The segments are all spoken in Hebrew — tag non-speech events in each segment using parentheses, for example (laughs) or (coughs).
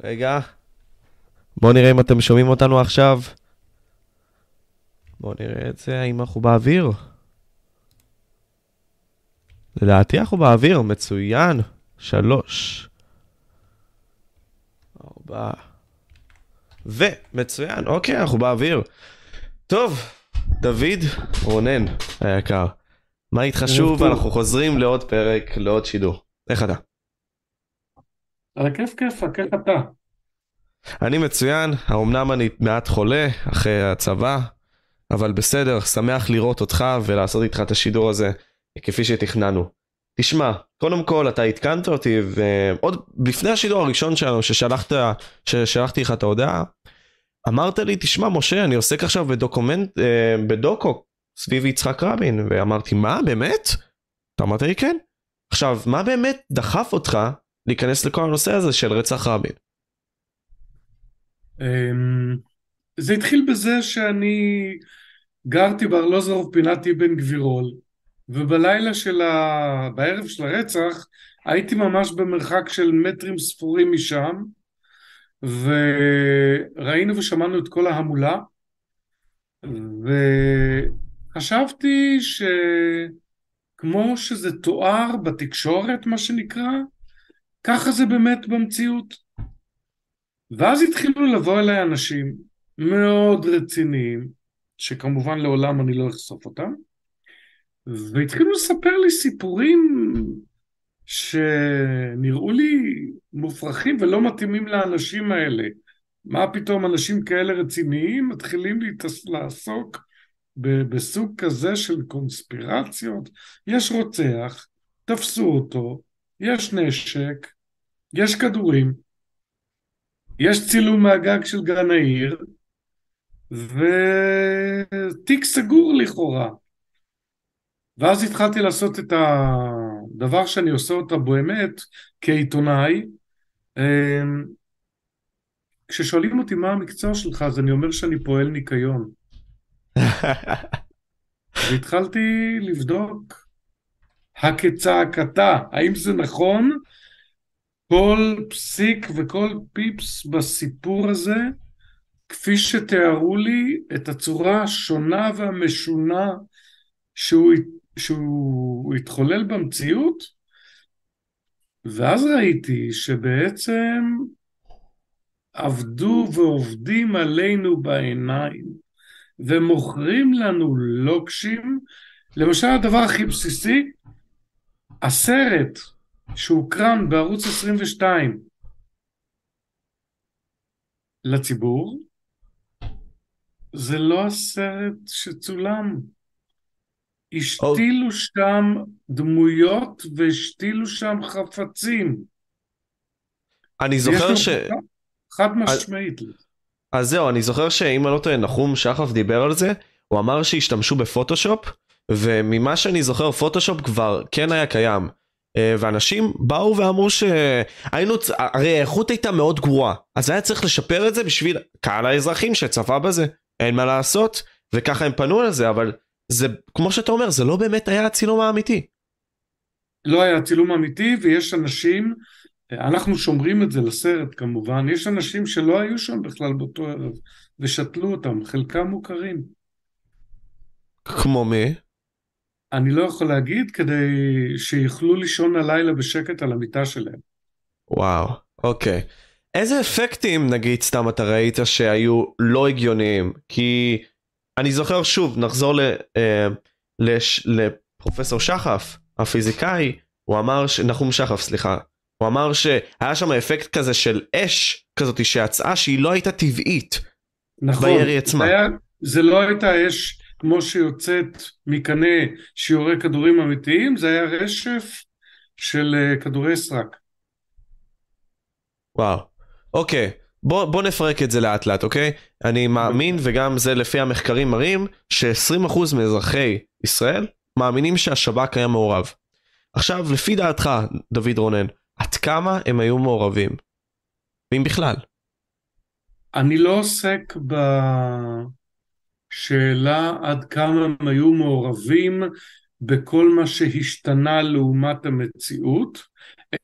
רגע. בואו נראה אם אתם שומעים אותנו עכשיו. בואו נראה את זה, האם אנחנו באוויר. לדעתי אנחנו באוויר, מצוין. שלוש. ארבע. ומצוין, אוקיי, אנחנו באוויר. טוב, דוד רונן היקר, מה איתך שוב? אנחנו חוזרים לעוד פרק, לעוד שידור. איך אתה? על הכיף כיף, הכיף אתה. אני מצוין, האומנם אני מעט חולה אחרי הצבא, אבל בסדר, שמח לראות אותך ולעשות איתך את השידור הזה כפי שתכננו. תשמע, קודם כל אתה עדכנת אותי, ועוד לפני השידור הראשון שלנו ששלחת, ששלחתי לך את ההודעה, אמרת לי, תשמע משה, אני עוסק עכשיו בדוקומנט, אה, בדוקו סביב יצחק רבין, ואמרתי, מה, באמת? אתה אמרת לי, כן. עכשיו, מה באמת דחף אותך להיכנס לכל הנושא הזה של רצח רבין? אמ, זה התחיל בזה שאני גרתי בארלוזורוב פינת אבן גבירול, ובלילה של ה... בערב של הרצח הייתי ממש במרחק של מטרים ספורים משם, וראינו ושמענו את כל ההמולה, וחשבתי שכמו שזה תואר בתקשורת, מה שנקרא, ככה זה באמת במציאות. ואז התחילו לבוא אליי אנשים מאוד רציניים, שכמובן לעולם אני לא אחשוף אותם, והתחילו לספר לי סיפורים שנראו לי מופרכים ולא מתאימים לאנשים האלה. מה פתאום אנשים כאלה רציניים מתחילים להתעס... לעסוק בסוג כזה של קונספירציות? יש רוצח, תפסו אותו, יש נשק, יש כדורים, יש צילום מהגג של גן העיר, ותיק סגור לכאורה. ואז התחלתי לעשות את הדבר שאני עושה אותה באמת כעיתונאי. אמ, כששואלים אותי מה המקצוע שלך, אז אני אומר שאני פועל ניקיון. (laughs) והתחלתי לבדוק הכצעקתה, האם זה נכון? כל פסיק וכל פיפס בסיפור הזה, כפי שתיארו לי את הצורה השונה והמשונה שהוא שהוא התחולל במציאות, ואז ראיתי שבעצם עבדו ועובדים עלינו בעיניים, ומוכרים לנו לוקשים. למשל הדבר הכי בסיסי, הסרט שהוקרן בערוץ 22 לציבור, זה לא הסרט שצולם. השתילו שם דמויות והשתילו שם חפצים. אני זוכר ש... חד משמעית. אז זהו, אני זוכר שאם אני לא טועה, נחום שחף דיבר על זה, הוא אמר שהשתמשו בפוטושופ, וממה שאני זוכר, פוטושופ כבר כן היה קיים. אה, ואנשים באו ואמרו שהיינו, הרי האיכות הייתה מאוד גרועה, אז היה צריך לשפר את זה בשביל קהל האזרחים שצפה בזה, אין מה לעשות, וככה הם פנו על זה, אבל זה, כמו שאתה אומר, זה לא באמת היה הצילום האמיתי. לא היה צילום אמיתי, ויש אנשים, אנחנו שומרים את זה לסרט כמובן, יש אנשים שלא היו שם בכלל באותו ערב, ושתלו אותם, חלקם מוכרים. כמו מי? אני לא יכול להגיד כדי שיוכלו לישון הלילה בשקט על המיטה שלהם. וואו, אוקיי. איזה אפקטים נגיד סתם אתה ראית שהיו לא הגיוניים? כי אני זוכר שוב, נחזור ל, אה, לש, לפרופסור שחף, הפיזיקאי, הוא אמר, ש... נחום שחף, סליחה, הוא אמר שהיה שם אפקט כזה של אש כזאת שיצאה שהיא לא הייתה טבעית. נכון, בירי עצמה. זה, היה, זה לא הייתה אש כמו שיוצאת מקנה שיורה כדורים אמיתיים, זה היה רשף של uh, כדורי סרק. וואו, אוקיי. בוא, בוא נפרק את זה לאט לאט, אוקיי? אני מאמין, וגם זה לפי המחקרים מראים, ש-20% מאזרחי ישראל מאמינים שהשב"כ היה מעורב. עכשיו, לפי דעתך, דוד רונן, עד כמה הם היו מעורבים? ואם בכלל? אני לא עוסק בשאלה עד כמה הם היו מעורבים בכל מה שהשתנה לעומת המציאות,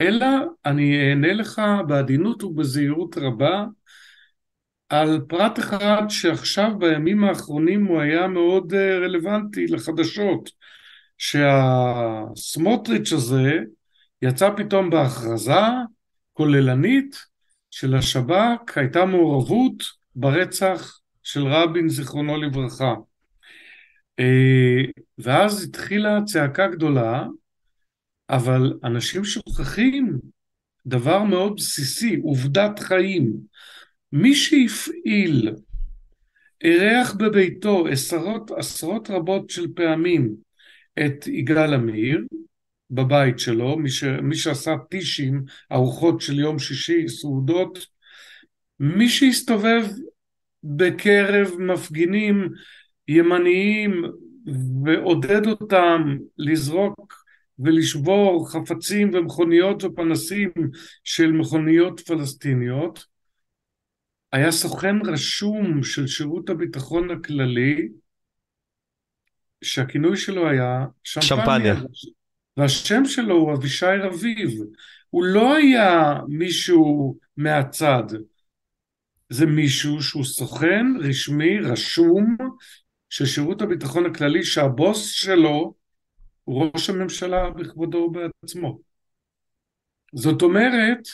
אלא אני אענה לך בעדינות ובזהירות רבה על פרט אחד שעכשיו בימים האחרונים הוא היה מאוד אה, רלוונטי לחדשות, שהסמוטריץ' הזה יצא פתאום בהכרזה כוללנית של השב"כ, הייתה מעורבות ברצח של רבין זיכרונו לברכה. אה, ואז התחילה צעקה גדולה, אבל אנשים שוכחים דבר מאוד בסיסי, עובדת חיים. מי שהפעיל, אירח בביתו עשרות, עשרות רבות של פעמים את יגאל עמיר, בבית שלו, מי, ש, מי שעשה טישים, ארוחות של יום שישי, סעודות, מי שהסתובב בקרב מפגינים ימניים ועודד אותם לזרוק ולשבור חפצים ומכוניות ופנסים של מכוניות פלסטיניות, היה סוכן רשום של שירות הביטחון הכללי, שהכינוי שלו היה שמפניה. והשם שלו הוא אבישי רביב. הוא לא היה מישהו מהצד. זה מישהו שהוא סוכן רשמי, רשום, של שירות הביטחון הכללי, שהבוס שלו הוא ראש הממשלה בכבודו ובעצמו. זאת אומרת,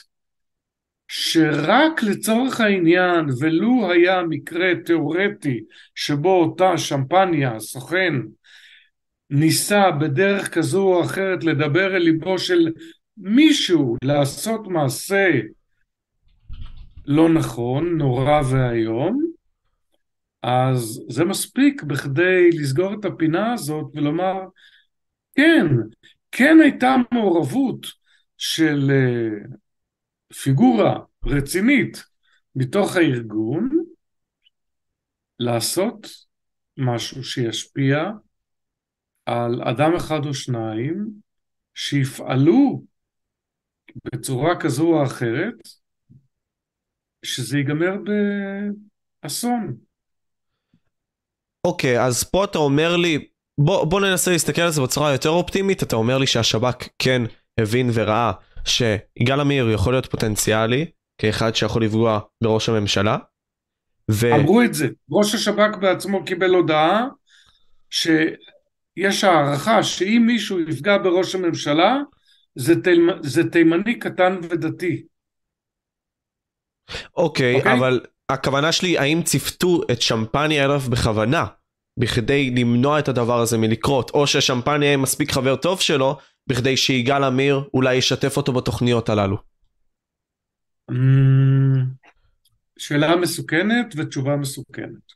שרק לצורך העניין, ולו היה מקרה תיאורטי שבו אותה שמפניה, סוכן, ניסה בדרך כזו או אחרת לדבר אל ליבו של מישהו לעשות מעשה לא נכון, נורא ואיום, אז זה מספיק בכדי לסגור את הפינה הזאת ולומר, כן, כן הייתה מעורבות של אה, פיגורה רצינית מתוך הארגון לעשות משהו שישפיע על אדם אחד או שניים שיפעלו בצורה כזו או אחרת שזה ייגמר באסון. אוקיי, okay, אז פה אתה אומר לי, בוא, בוא ננסה להסתכל על זה בצורה יותר אופטימית, אתה אומר לי שהשב"כ כן הבין וראה שיגאל עמיר יכול להיות פוטנציאלי כאחד שיכול לפגוע בראש הממשלה. ו... אמרו את זה, ראש השב"כ בעצמו קיבל הודעה שיש הערכה שאם מישהו יפגע בראש הממשלה זה, תימ... זה תימני קטן ודתי. אוקיי, okay, okay? אבל הכוונה שלי האם ציפתו את שמפניה אליו בכוונה בכדי למנוע את הדבר הזה מלקרות או ששמפניה יהיה מספיק חבר טוב שלו בכדי שיגאל עמיר אולי ישתף אותו בתוכניות הללו? אמ, שאלה מסוכנת ותשובה מסוכנת.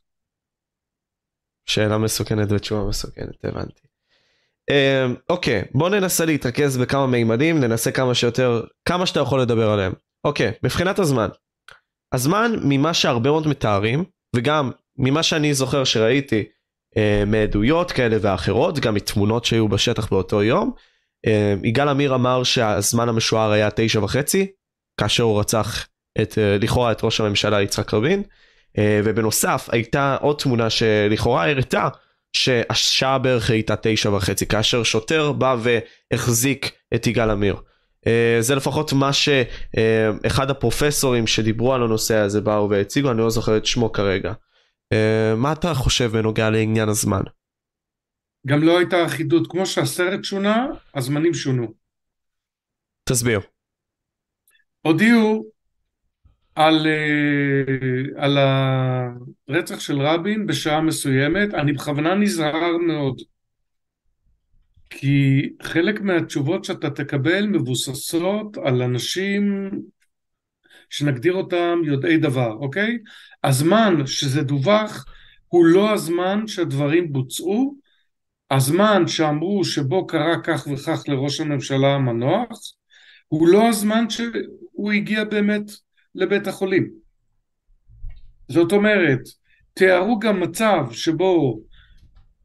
שאלה מסוכנת ותשובה מסוכנת, הבנתי. אמ, אוקיי, בוא ננסה להתרכז בכמה מימדים, ננסה כמה שיותר, כמה שאתה יכול לדבר עליהם. אוקיי, מבחינת הזמן. הזמן ממה שהרבה מאוד מתארים, וגם ממה שאני זוכר שראיתי אה, מעדויות כאלה ואחרות, גם מתמונות שהיו בשטח באותו יום, אה, יגאל עמיר אמר שהזמן המשוער היה תשע וחצי, כאשר הוא רצח את, אה, לכאורה את ראש הממשלה יצחק רבין, אה, ובנוסף הייתה עוד תמונה שלכאורה הראתה שהשעה בערך הייתה תשע וחצי, כאשר שוטר בא והחזיק את יגאל עמיר. זה לפחות מה שאחד הפרופסורים שדיברו על הנושא הזה באו והציגו, אני לא זוכר את שמו כרגע. מה אתה חושב בנוגע לעניין הזמן? גם לא הייתה אחידות. כמו שהסרט שונה, הזמנים שונו. תסביר. הודיעו על, אה, על הרצח של רבין בשעה מסוימת, אני בכוונה נזהר מאוד. כי חלק מהתשובות שאתה תקבל מבוססות על אנשים שנגדיר אותם יודעי דבר, אוקיי? הזמן שזה דווח הוא לא הזמן שהדברים בוצעו, הזמן שאמרו שבו קרה כך וכך לראש הממשלה המנוח, הוא לא הזמן שהוא הגיע באמת לבית החולים. זאת אומרת, תיארו גם מצב שבו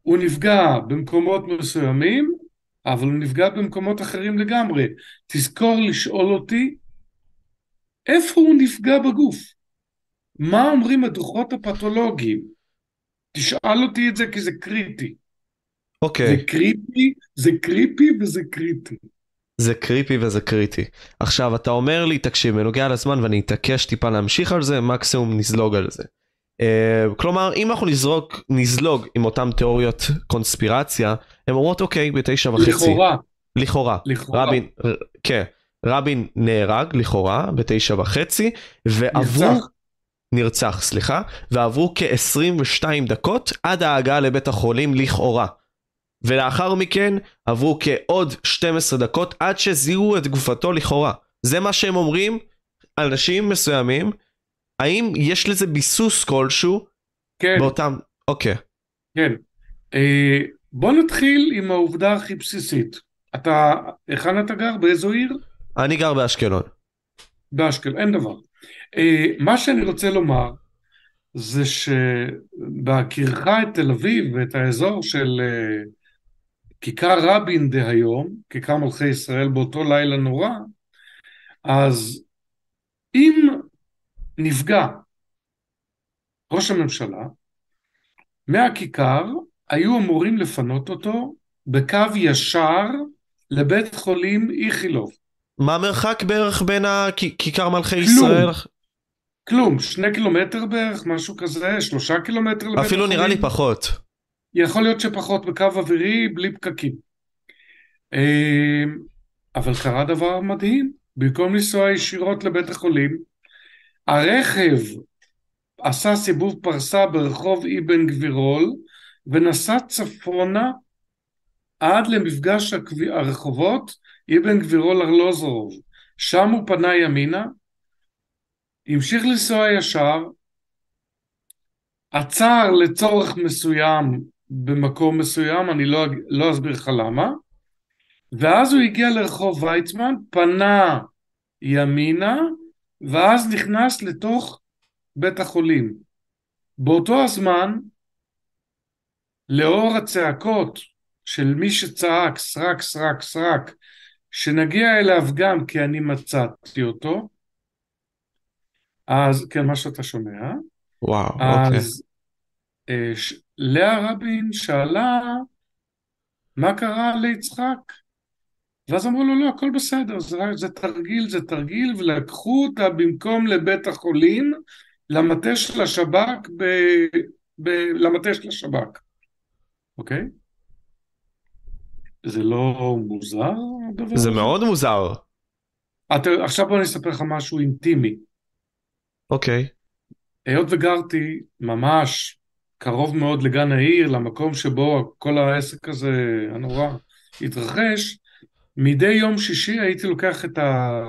הוא נפגע במקומות מסוימים, אבל הוא נפגע במקומות אחרים לגמרי. תזכור לשאול אותי, איפה הוא נפגע בגוף? מה אומרים הדוחות הפתולוגיים? תשאל אותי את זה כי זה קריטי. אוקיי. זה קריפי, זה קריפי וזה קריטי. זה קריפי וזה קריטי. עכשיו, אתה אומר לי, תקשיב, בנוגע לזמן, ואני אתעקש טיפה להמשיך על זה, מקסימום נזלוג על זה. Uh, כלומר, אם אנחנו נזרוק, נזלוג עם אותן תיאוריות קונספירציה, הן אומרות, אוקיי, בתשע וחצי. לכאורה. לכאורה. לכאורה. רבין, כן, רבין נהרג, לכאורה, בתשע וחצי, ועברו... נרצח. נרצח, סליחה, ועברו כ-22 דקות עד ההגעה לבית החולים לכאורה. ולאחר מכן עברו כעוד 12 דקות עד שזיהו את גופתו לכאורה. זה מה שהם אומרים, אנשים מסוימים, האם יש לזה ביסוס כלשהו כן, באותם... אוקיי. כן. אה, בוא נתחיל עם העובדה הכי בסיסית. אתה, היכן אתה גר? באיזו עיר? אני גר באשקלון. באשקלון, אין דבר. אה, מה שאני רוצה לומר זה שבהכירך את תל אביב ואת האזור של אה, כיכר רבין דהיום, כיכר מלכי ישראל באותו לילה נורא, אז אם נפגע ראש הממשלה מהכיכר, היו אמורים לפנות אותו בקו ישר לבית חולים איכילוב. מה המרחק בערך בין הכיכר מלכי כלום. ישראל? כלום, שני קילומטר בערך, משהו כזה, שלושה קילומטר לבית אפילו החולים. נראה לי פחות. יכול להיות שפחות בקו אווירי, בלי פקקים. אה, אבל קרה דבר מדהים, במקום לנסוע ישירות לבית החולים, הרכב עשה סיבוב פרסה ברחוב אבן גבירול, ונסע צפונה עד למפגש הרחובות אבן גבירול ארלוזורוב. שם הוא פנה ימינה, המשיך לנסוע ישר, עצר לצורך מסוים במקום מסוים, אני לא, לא אסביר לך למה, ואז הוא הגיע לרחוב ויצמן, פנה ימינה, ואז נכנס לתוך בית החולים. באותו הזמן, לאור הצעקות של מי שצעק סרק סרק סרק, שנגיע אליו גם כי אני מצאתי אותו, אז כן, מה שאתה שומע, וואו, אוקיי. אז אה, ש- לאה רבין שאלה מה קרה ליצחק? ואז אמרו לו לא, הכל בסדר, זה, זה תרגיל, זה תרגיל, ולקחו אותה במקום לבית החולים, למטה של השב"כ, ב, ב, למטה של השב"כ, אוקיי? זה לא מוזר הדבר זה? מאוד מוזר. אתה, עכשיו בוא אני אספר לך משהו אינטימי. אוקיי. היות וגרתי ממש קרוב מאוד לגן העיר, למקום שבו כל העסק הזה הנורא התרחש, מדי יום שישי הייתי לוקח את ה...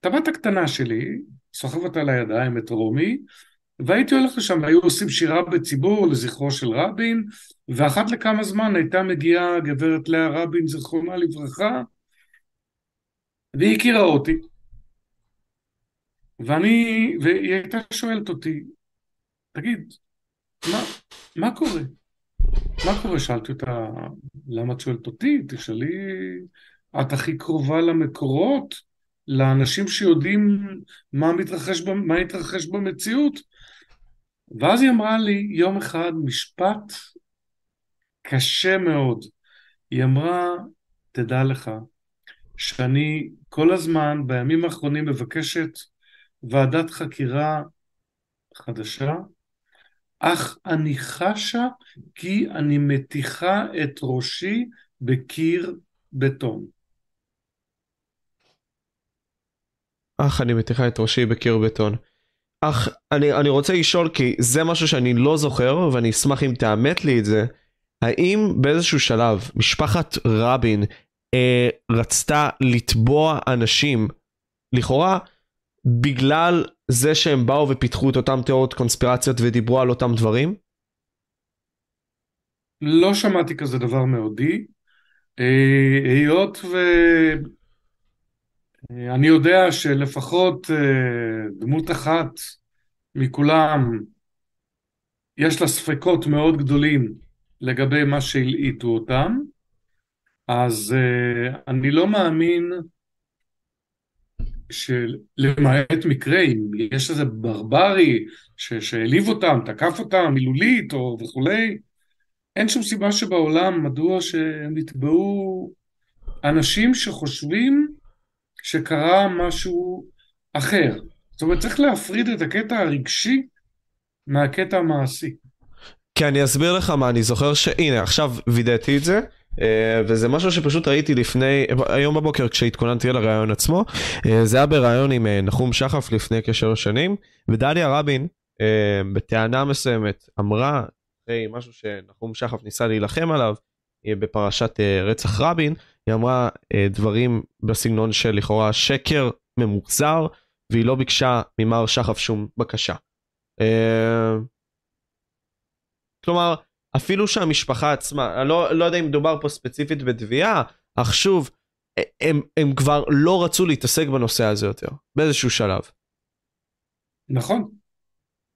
את הבת הקטנה שלי, סוחב אותה לידיים, את רומי, והייתי הולך לשם, היו עושים שירה בציבור לזכרו של רבין, ואחת לכמה זמן הייתה מגיעה גברת לאה רבין, זיכרונה לברכה, והיא הכירה אותי. ואני, והיא הייתה שואלת אותי, תגיד, מה, מה קורה? מה קורה? שאלתי אותה, למה את שואלת אותי? תשאלי, את הכי קרובה למקורות, לאנשים שיודעים מה מתרחש, מה התרחש במציאות. ואז היא אמרה לי יום אחד משפט קשה מאוד. היא אמרה, תדע לך, שאני כל הזמן, בימים האחרונים, מבקשת ועדת חקירה חדשה, אך אני חשה כי אני מתיחה את ראשי בקיר בטון. אך אני מתיחה את ראשי בקיר בטון. אך אני, אני רוצה לשאול כי זה משהו שאני לא זוכר ואני אשמח אם תאמת לי את זה. האם באיזשהו שלב משפחת רבין אה, רצתה לתבוע אנשים לכאורה בגלל זה שהם באו ופיתחו את אותם תיאוריות קונספירציות ודיברו על אותם דברים? לא שמעתי כזה דבר מעודי, אה, היות ואני יודע שלפחות אה, דמות אחת מכולם יש לה ספקות מאוד גדולים לגבי מה שהלעיטו אותם, אז אה, אני לא מאמין שלמעט מקרה, אם יש איזה ברברי שהעליב אותם, תקף אותם מילולית או וכולי, אין שום סיבה שבעולם מדוע שהם יתבעו אנשים שחושבים שקרה משהו אחר. זאת אומרת, צריך להפריד את הקטע הרגשי מהקטע המעשי. כי אני אסביר לך מה, אני זוכר שהנה, עכשיו וידאתי את זה. אה, וזה משהו שפשוט ראיתי לפני, היום בבוקר כשהתכוננתי על הרעיון עצמו, אה, זה היה בריאיון עם אה, נחום שחף לפני כשלוש שנים, ודליה רבין בטענה מסוימת אמרה, אחרי משהו שנחום שחף ניסה להילחם עליו, בפרשת רצח רבין, היא אמרה דברים בסגנון של לכאורה שקר ממוחזר, והיא לא ביקשה ממר שחף שום בקשה. כלומר, אפילו שהמשפחה עצמה, אני לא, לא יודע אם מדובר פה ספציפית בתביעה, אך שוב, הם, הם כבר לא רצו להתעסק בנושא הזה יותר, באיזשהו שלב. נכון,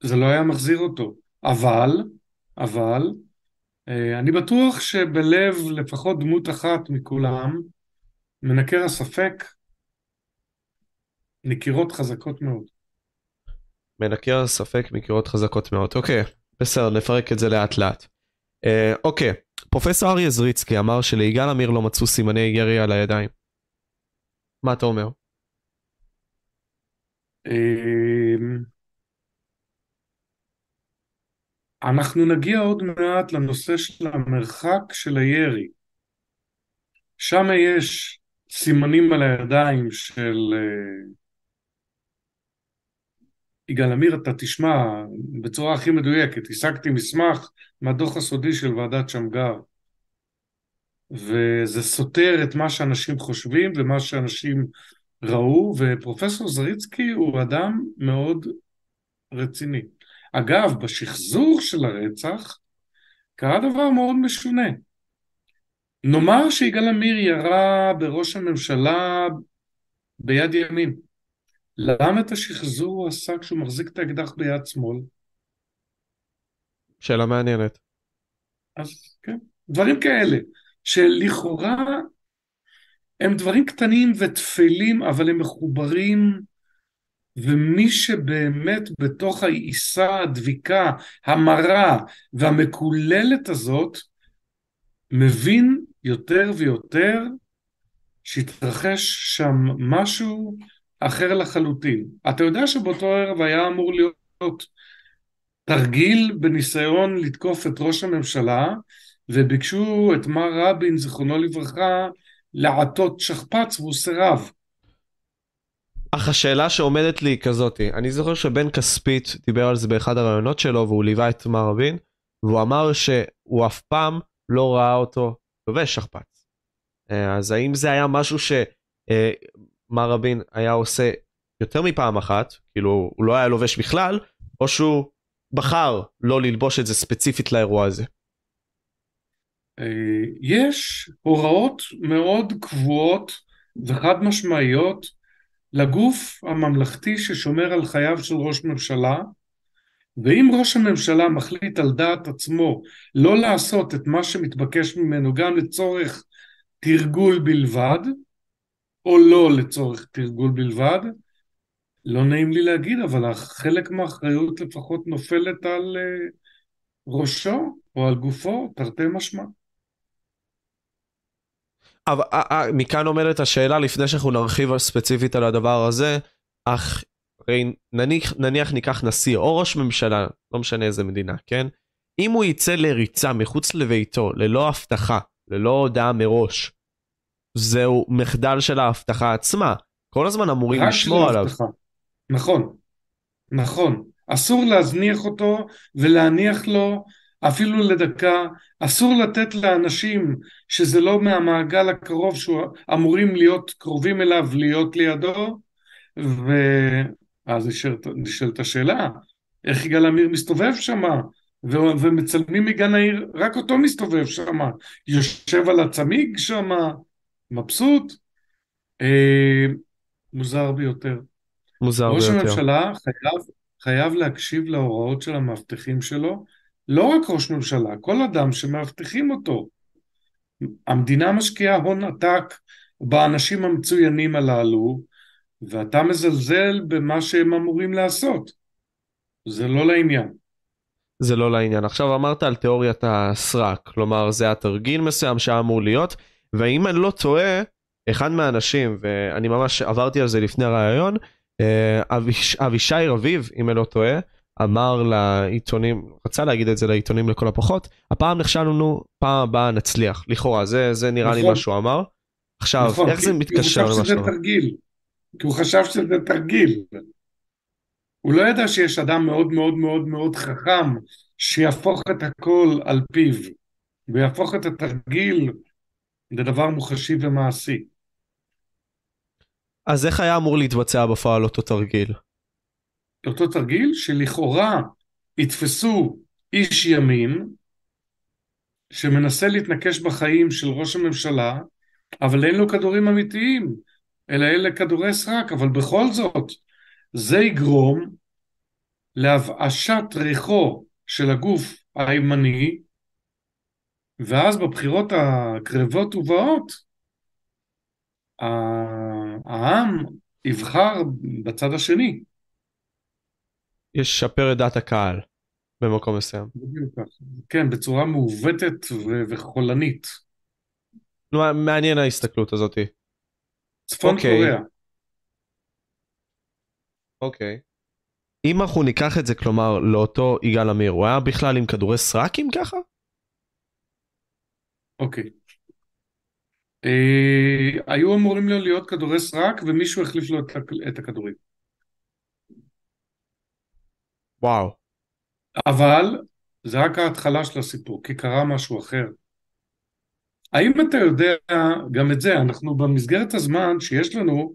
זה לא היה מחזיר אותו, אבל, אבל, אה, אני בטוח שבלב לפחות דמות אחת מכולם, מנקר הספק, נקירות חזקות מאוד. מנקר הספק נקירות חזקות מאוד, אוקיי, בסדר, נפרק את זה לאט לאט. Uh, אוקיי, פרופסור אריה זריצקי אמר שליגאל עמיר לא מצאו סימני ירי על הידיים. מה אתה אומר? אמ, אנחנו נגיע עוד מעט לנושא של המרחק של הירי. שם יש סימנים על הידיים של uh, יגאל עמיר, אתה תשמע בצורה הכי מדויקת, השגתי מסמך מהדוח הסודי של ועדת שמגר, וזה סותר את מה שאנשים חושבים ומה שאנשים ראו, ופרופסור זריצקי הוא אדם מאוד רציני. אגב, בשחזור של הרצח קרה דבר מאוד משונה. נאמר שיגאל עמיר ירה בראש הממשלה ביד ימין. למה את השחזור הוא עשה כשהוא מחזיק את האקדח ביד שמאל? שאלה מעניינת. אז כן, דברים כאלה, שלכאורה הם דברים קטנים וטפלים, אבל הם מחוברים, ומי שבאמת בתוך העיסה, הדביקה, המרה והמקוללת הזאת, מבין יותר ויותר שהתרחש שם משהו אחר לחלוטין. אתה יודע שבאותו ערב היה אמור להיות תרגיל בניסיון לתקוף את ראש הממשלה, וביקשו את מר רבין, זיכרונו לברכה, לעטות שכפ"ץ והוא סירב. אך השאלה שעומדת לי היא כזאתי, אני זוכר שבן כספית דיבר על זה באחד הראיונות שלו והוא ליווה את מר רבין, והוא אמר שהוא אף פעם לא ראה אותו לובש שכפ"ץ. אה, אז האם זה היה משהו ש... מר רבין היה עושה יותר מפעם אחת, כאילו הוא לא היה לובש בכלל, או שהוא בחר לא ללבוש את זה ספציפית לאירוע הזה. אה, יש הוראות מאוד קבועות וחד משמעיות לגוף הממלכתי ששומר על חייו של ראש ממשלה, ואם ראש הממשלה מחליט על דעת עצמו לא לעשות את מה שמתבקש ממנו גם לצורך תרגול בלבד, או לא לצורך תרגול בלבד. לא נעים לי להגיד, אבל חלק מהאחריות לפחות נופלת על uh, ראשו או על גופו, תרתי משמע. אבל אה, אה, מכאן עומדת השאלה, לפני שאנחנו נרחיב ספציפית על הדבר הזה, אך נניח, נניח ניקח נשיא או ראש ממשלה, לא משנה איזה מדינה, כן? אם הוא יצא לריצה מחוץ לביתו, ללא הבטחה, ללא הודעה מראש, זהו מחדל של ההבטחה עצמה. כל הזמן אמורים לשמור עליו. נכון, נכון. אסור להזניח אותו ולהניח לו אפילו לדקה, אסור לתת לאנשים שזה לא מהמעגל הקרוב שאמורים להיות קרובים אליו, להיות לידו, ואז נשאלת השאלה, איך יגאל עמיר מסתובב שם, ומצלמים מגן העיר, רק אותו מסתובב שם, יושב על הצמיג שם, מבסוט, אה, מוזר ביותר. מוזר ראש ביותר. ראש הממשלה חייב, חייב להקשיב להוראות של המאבטחים שלו, לא רק ראש ממשלה, כל אדם שמאבטחים אותו. המדינה משקיעה הון עתק באנשים המצוינים הללו, ואתה מזלזל במה שהם אמורים לעשות. זה לא לעניין. זה לא לעניין. עכשיו אמרת על תיאוריית הסרק, כלומר זה התרגיל מסוים שהיה אמור להיות, ואם אני לא טועה, אחד מהאנשים, ואני ממש עברתי על זה לפני הרעיון, אה, אביש, אבישי רביב, אם אני לא טועה, אמר לעיתונים, רצה להגיד את זה לעיתונים לכל הפחות, הפעם נכשלנו, פעם הבאה נצליח, לכאורה, זה, זה נראה נכון. לי מה שהוא אמר. עכשיו, נכון, איך זה מתקשר למה שהוא אמר? כי הוא חשב שזה תרגיל. הוא לא ידע שיש אדם מאוד מאוד מאוד מאוד חכם שיהפוך את הכל על פיו, ויהפוך את התרגיל לדבר מוחשי ומעשי. אז איך היה אמור להתבצע בפועל אותו תרגיל? אותו תרגיל שלכאורה יתפסו איש ימין שמנסה להתנקש בחיים של ראש הממשלה, אבל אין לו כדורים אמיתיים, אלא אלה כדורי סרק, אבל בכל זאת זה יגרום להבאשת ריחו של הגוף הימני, ואז בבחירות הקרבות ובאות, העם יבחר בצד השני. ישפר את דעת הקהל במקום מסוים. כן, בצורה מעוותת ו- וחולנית. מעניין ההסתכלות הזאתי. צפון okay. אוקיי. קוריאה. אוקיי. Okay. אם אנחנו ניקח את זה, כלומר, לאותו יגאל עמיר, הוא היה בכלל עם כדורי סרקים ככה? אוקיי. אה, היו אמורים לו להיות כדורי סרק ומישהו החליף לו את הכדורים. וואו. אבל זה רק ההתחלה של הסיפור, כי קרה משהו אחר. האם אתה יודע, גם את זה, אנחנו במסגרת הזמן שיש לנו,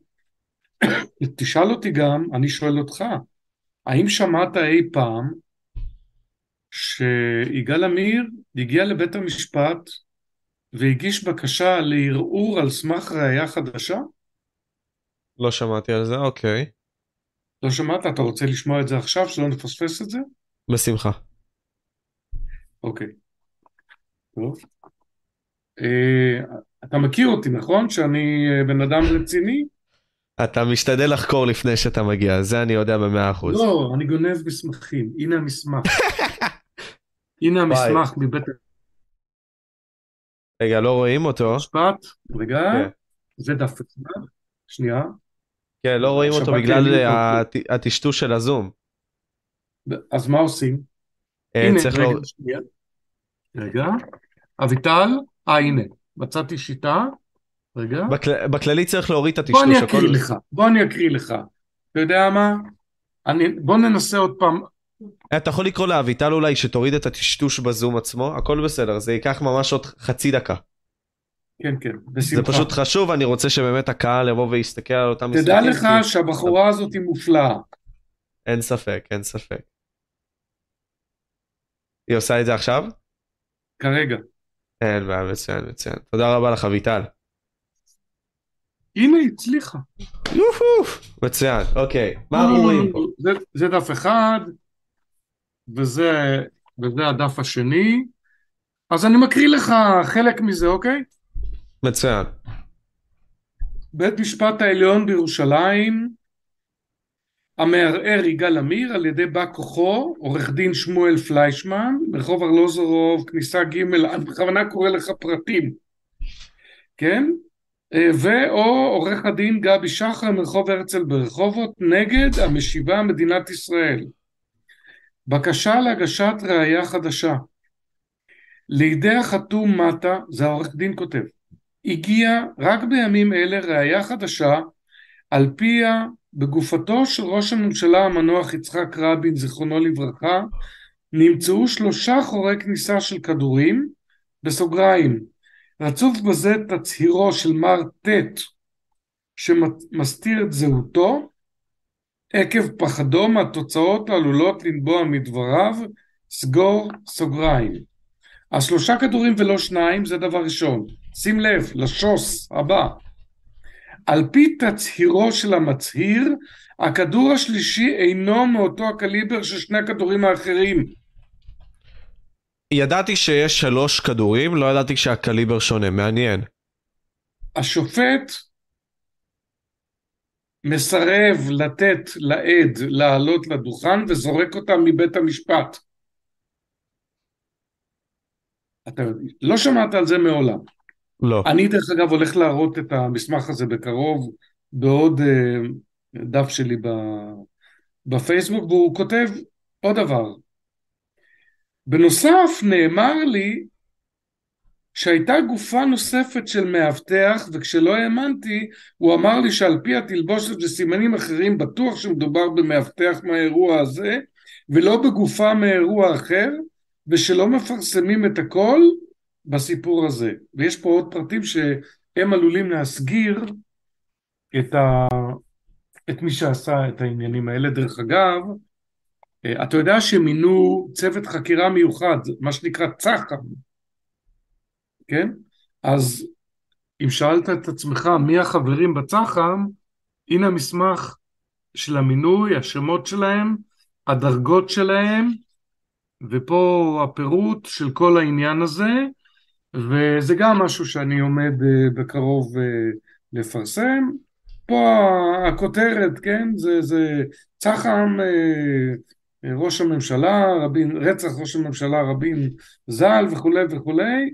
(coughs) תשאל אותי גם, אני שואל אותך, האם שמעת אי פעם שיגאל עמיר הגיע לבית המשפט והגיש בקשה לערעור על סמך ראייה חדשה? לא שמעתי על זה, אוקיי. לא שמעת? אתה רוצה לשמוע את זה עכשיו, שלא נפספס את זה? בשמחה. אוקיי. טוב. אה, אתה מכיר אותי, נכון? שאני אה, בן אדם רציני? אתה משתדל לחקור לפני שאתה מגיע, זה אני יודע במאה אחוז. לא, אני גונב מסמכים, הנה המסמך. (laughs) הנה המסמך מבית... רגע, לא רואים אותו. משפט, רגע, כן. זה דף אחד, שנייה. כן, לא רואים אותו בגלל הטשטוש של הזום. אז מה עושים? אה, הנה, רגע, שנייה. רגע, אביטל, אה הנה, מצאתי שיטה. רגע. בכל... בכללי צריך להוריד את הטשטוש. בוא אני אקריא הכל... לך, בוא אני אקריא לך. אתה יודע מה? אני... בוא ננסה עוד פעם. אתה יכול לקרוא לאביטל אולי שתוריד את הטשטוש בזום עצמו, הכל בסדר, זה ייקח ממש עוד חצי דקה. כן, כן, בשמחה. זה פשוט חשוב, אני רוצה שבאמת הקהל יבוא ויסתכל על אותם משחקים. תדע לך כי... שהבחורה הזאת היא מופלאה. אין ספק, אין ספק. היא עושה את זה עכשיו? כרגע. אין בעיה, מצוין, מצוין. תודה רבה לך, אביטל. הנה, הצליחה. מצוין, אוקיי. מה אנחנו רואים פה? זה, זה דף אחד, וזה, וזה הדף השני. אז אני מקריא לך חלק מזה, אוקיי? מצוין. בית משפט העליון בירושלים, המערער יגאל עמיר על ידי בא כוחו, עורך דין שמואל פליישמן, ברחוב ארלוזורוב, כניסה ג', אני בכוונה קורא לך פרטים, כן? אה, ואו עורך הדין גבי שחר מרחוב הרצל ברחובות נגד המשיבה מדינת ישראל. בקשה להגשת ראייה חדשה. לידי החתום מטה, זה העורך דין כותב, הגיע רק בימים אלה ראייה חדשה על פיה בגופתו של ראש הממשלה המנוח יצחק רבין זיכרונו לברכה נמצאו שלושה חורי כניסה של כדורים בסוגריים רצוף בזה תצהירו של מר ט' שמסתיר את זהותו עקב פחדו מהתוצאות העלולות לנבוע מדבריו סגור סוגריים. השלושה כדורים ולא שניים זה דבר ראשון. שים לב לשוס הבא. על פי תצהירו של המצהיר, הכדור השלישי אינו מאותו הקליבר של שני הכדורים האחרים. ידעתי שיש שלוש כדורים, לא ידעתי שהקליבר שונה, מעניין. השופט מסרב לתת לעד לעלות לדוכן וזורק אותם מבית המשפט. אתה לא שמעת על זה מעולם. לא. אני דרך אגב הולך להראות את המסמך הזה בקרוב בעוד אה, דף שלי ב, בפייסבוק, והוא כותב עוד דבר. בנוסף נאמר לי שהייתה גופה נוספת של מאבטח, וכשלא האמנתי, הוא אמר לי שעל פי התלבושת וסימנים אחרים בטוח שמדובר במאבטח מהאירוע הזה, ולא בגופה מאירוע אחר, ושלא מפרסמים את הכל בסיפור הזה. ויש פה עוד פרטים שהם עלולים להסגיר את, ה... את מי שעשה את העניינים האלה. דרך אגב, אתה יודע שמינו צוות חקירה מיוחד, מה שנקרא צח"ם, כן? אז אם שאלת את עצמך מי החברים בצח"ם, הנה המסמך של המינוי, השמות שלהם, הדרגות שלהם, ופה הפירוט של כל העניין הזה, וזה גם משהו שאני עומד אה, בקרוב אה, לפרסם. פה הכותרת, כן, זה, זה צח"ם, אה, ראש הממשלה, רבין, רצח ראש הממשלה רבין ז"ל וכולי וכולי,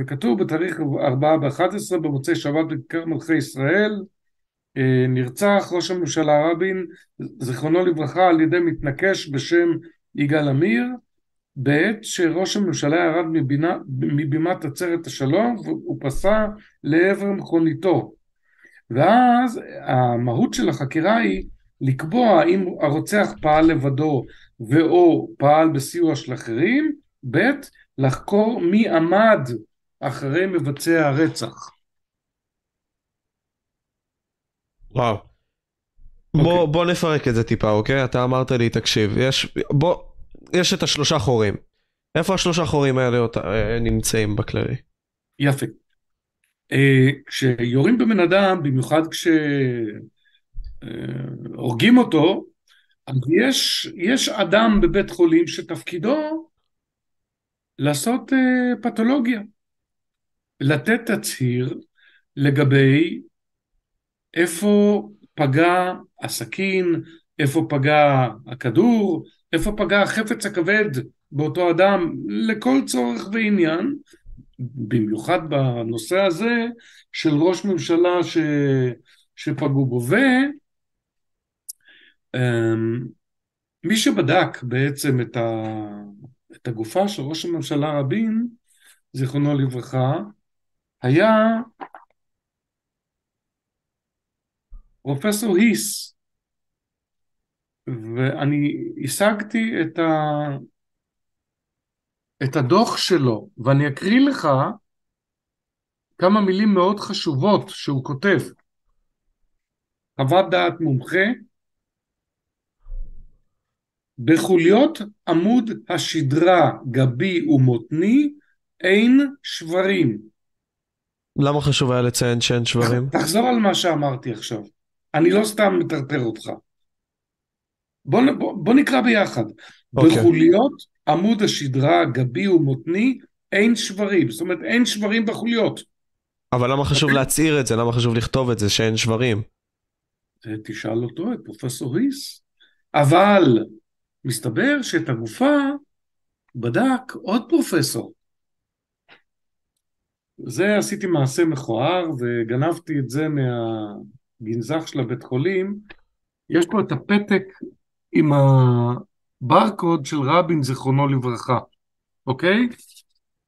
וכתוב בתאריך 4 ב-11 במוצאי שבת בכיכר מלכי ישראל, נרצח ראש הממשלה רבין, זיכרונו לברכה, על ידי מתנקש בשם יגאל עמיר, בעת שראש הממשלה ירד מבינה, מבימת עצרת השלום והוא פסע לעבר מכוניתו. ואז המהות של החקירה היא לקבוע אם הרוצח פעל לבדו ואו פעל בסיוע של אחרים, ב' לחקור מי עמד אחרי מבצע הרצח. וואו. Okay. בוא, אוקיי. בוא נפרק את זה טיפה, אוקיי? אתה אמרת לי, תקשיב, יש, בוא, יש את השלושה חורים. איפה השלושה חורים האלה אה, נמצאים בכללי? יפה. אה, כשיורים בבן אדם, במיוחד כשהורגים אותו, אז יש, יש אדם בבית חולים שתפקידו לעשות אה, פתולוגיה. לתת תצהיר לגבי איפה פגע הסכין, איפה פגע הכדור, איפה פגע החפץ הכבד באותו אדם, לכל צורך ועניין, במיוחד בנושא הזה של ראש ממשלה ש... שפגעו בו. ומי אמ, שבדק בעצם את, ה... את הגופה של ראש הממשלה רבין, זיכרונו לברכה, היה פרופסור היס, ואני השגתי את, ה... את הדוח שלו, ואני אקריא לך כמה מילים מאוד חשובות שהוא כותב. חוות דעת מומחה, בחוליות עמוד השדרה גבי ומותני אין שברים. למה חשוב היה לציין שאין שברים? (laughs) תחזור על מה שאמרתי עכשיו. אני לא סתם מטרטר אותך. בוא, בוא, בוא נקרא ביחד. Okay. אוקיי. בחוליות עמוד השדרה גבי ומותני אין שברים, זאת אומרת אין שברים בחוליות. אבל למה חשוב okay. אוקיי? להצהיר את זה? למה חשוב לכתוב את זה שאין שברים? תשאל אותו, את פרופסור היס. אבל מסתבר שאת הגופה בדק עוד פרופסור. זה עשיתי מעשה מכוער וגנבתי את זה מהגנזך של הבית חולים. יש פה את הפתק עם הברקוד של רבין זיכרונו לברכה, אוקיי?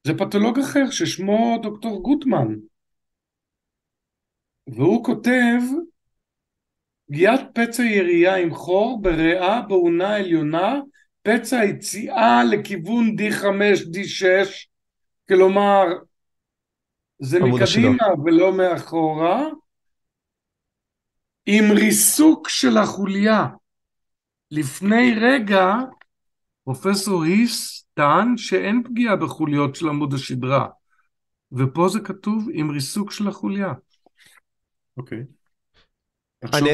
זה פתולוג אחר ששמו דוקטור גוטמן. והוא כותב פגיעת פצע ירייה עם חור בריאה בעונה עליונה, פצע יציאה לכיוון D5, D6, כלומר זה מקדימה ולא מאחורה, עם ריסוק של החוליה. לפני רגע פרופסור היס טען שאין פגיעה בחוליות של עמוד השדרה, ופה זה כתוב עם ריסוק של החוליה. אוקיי. אני...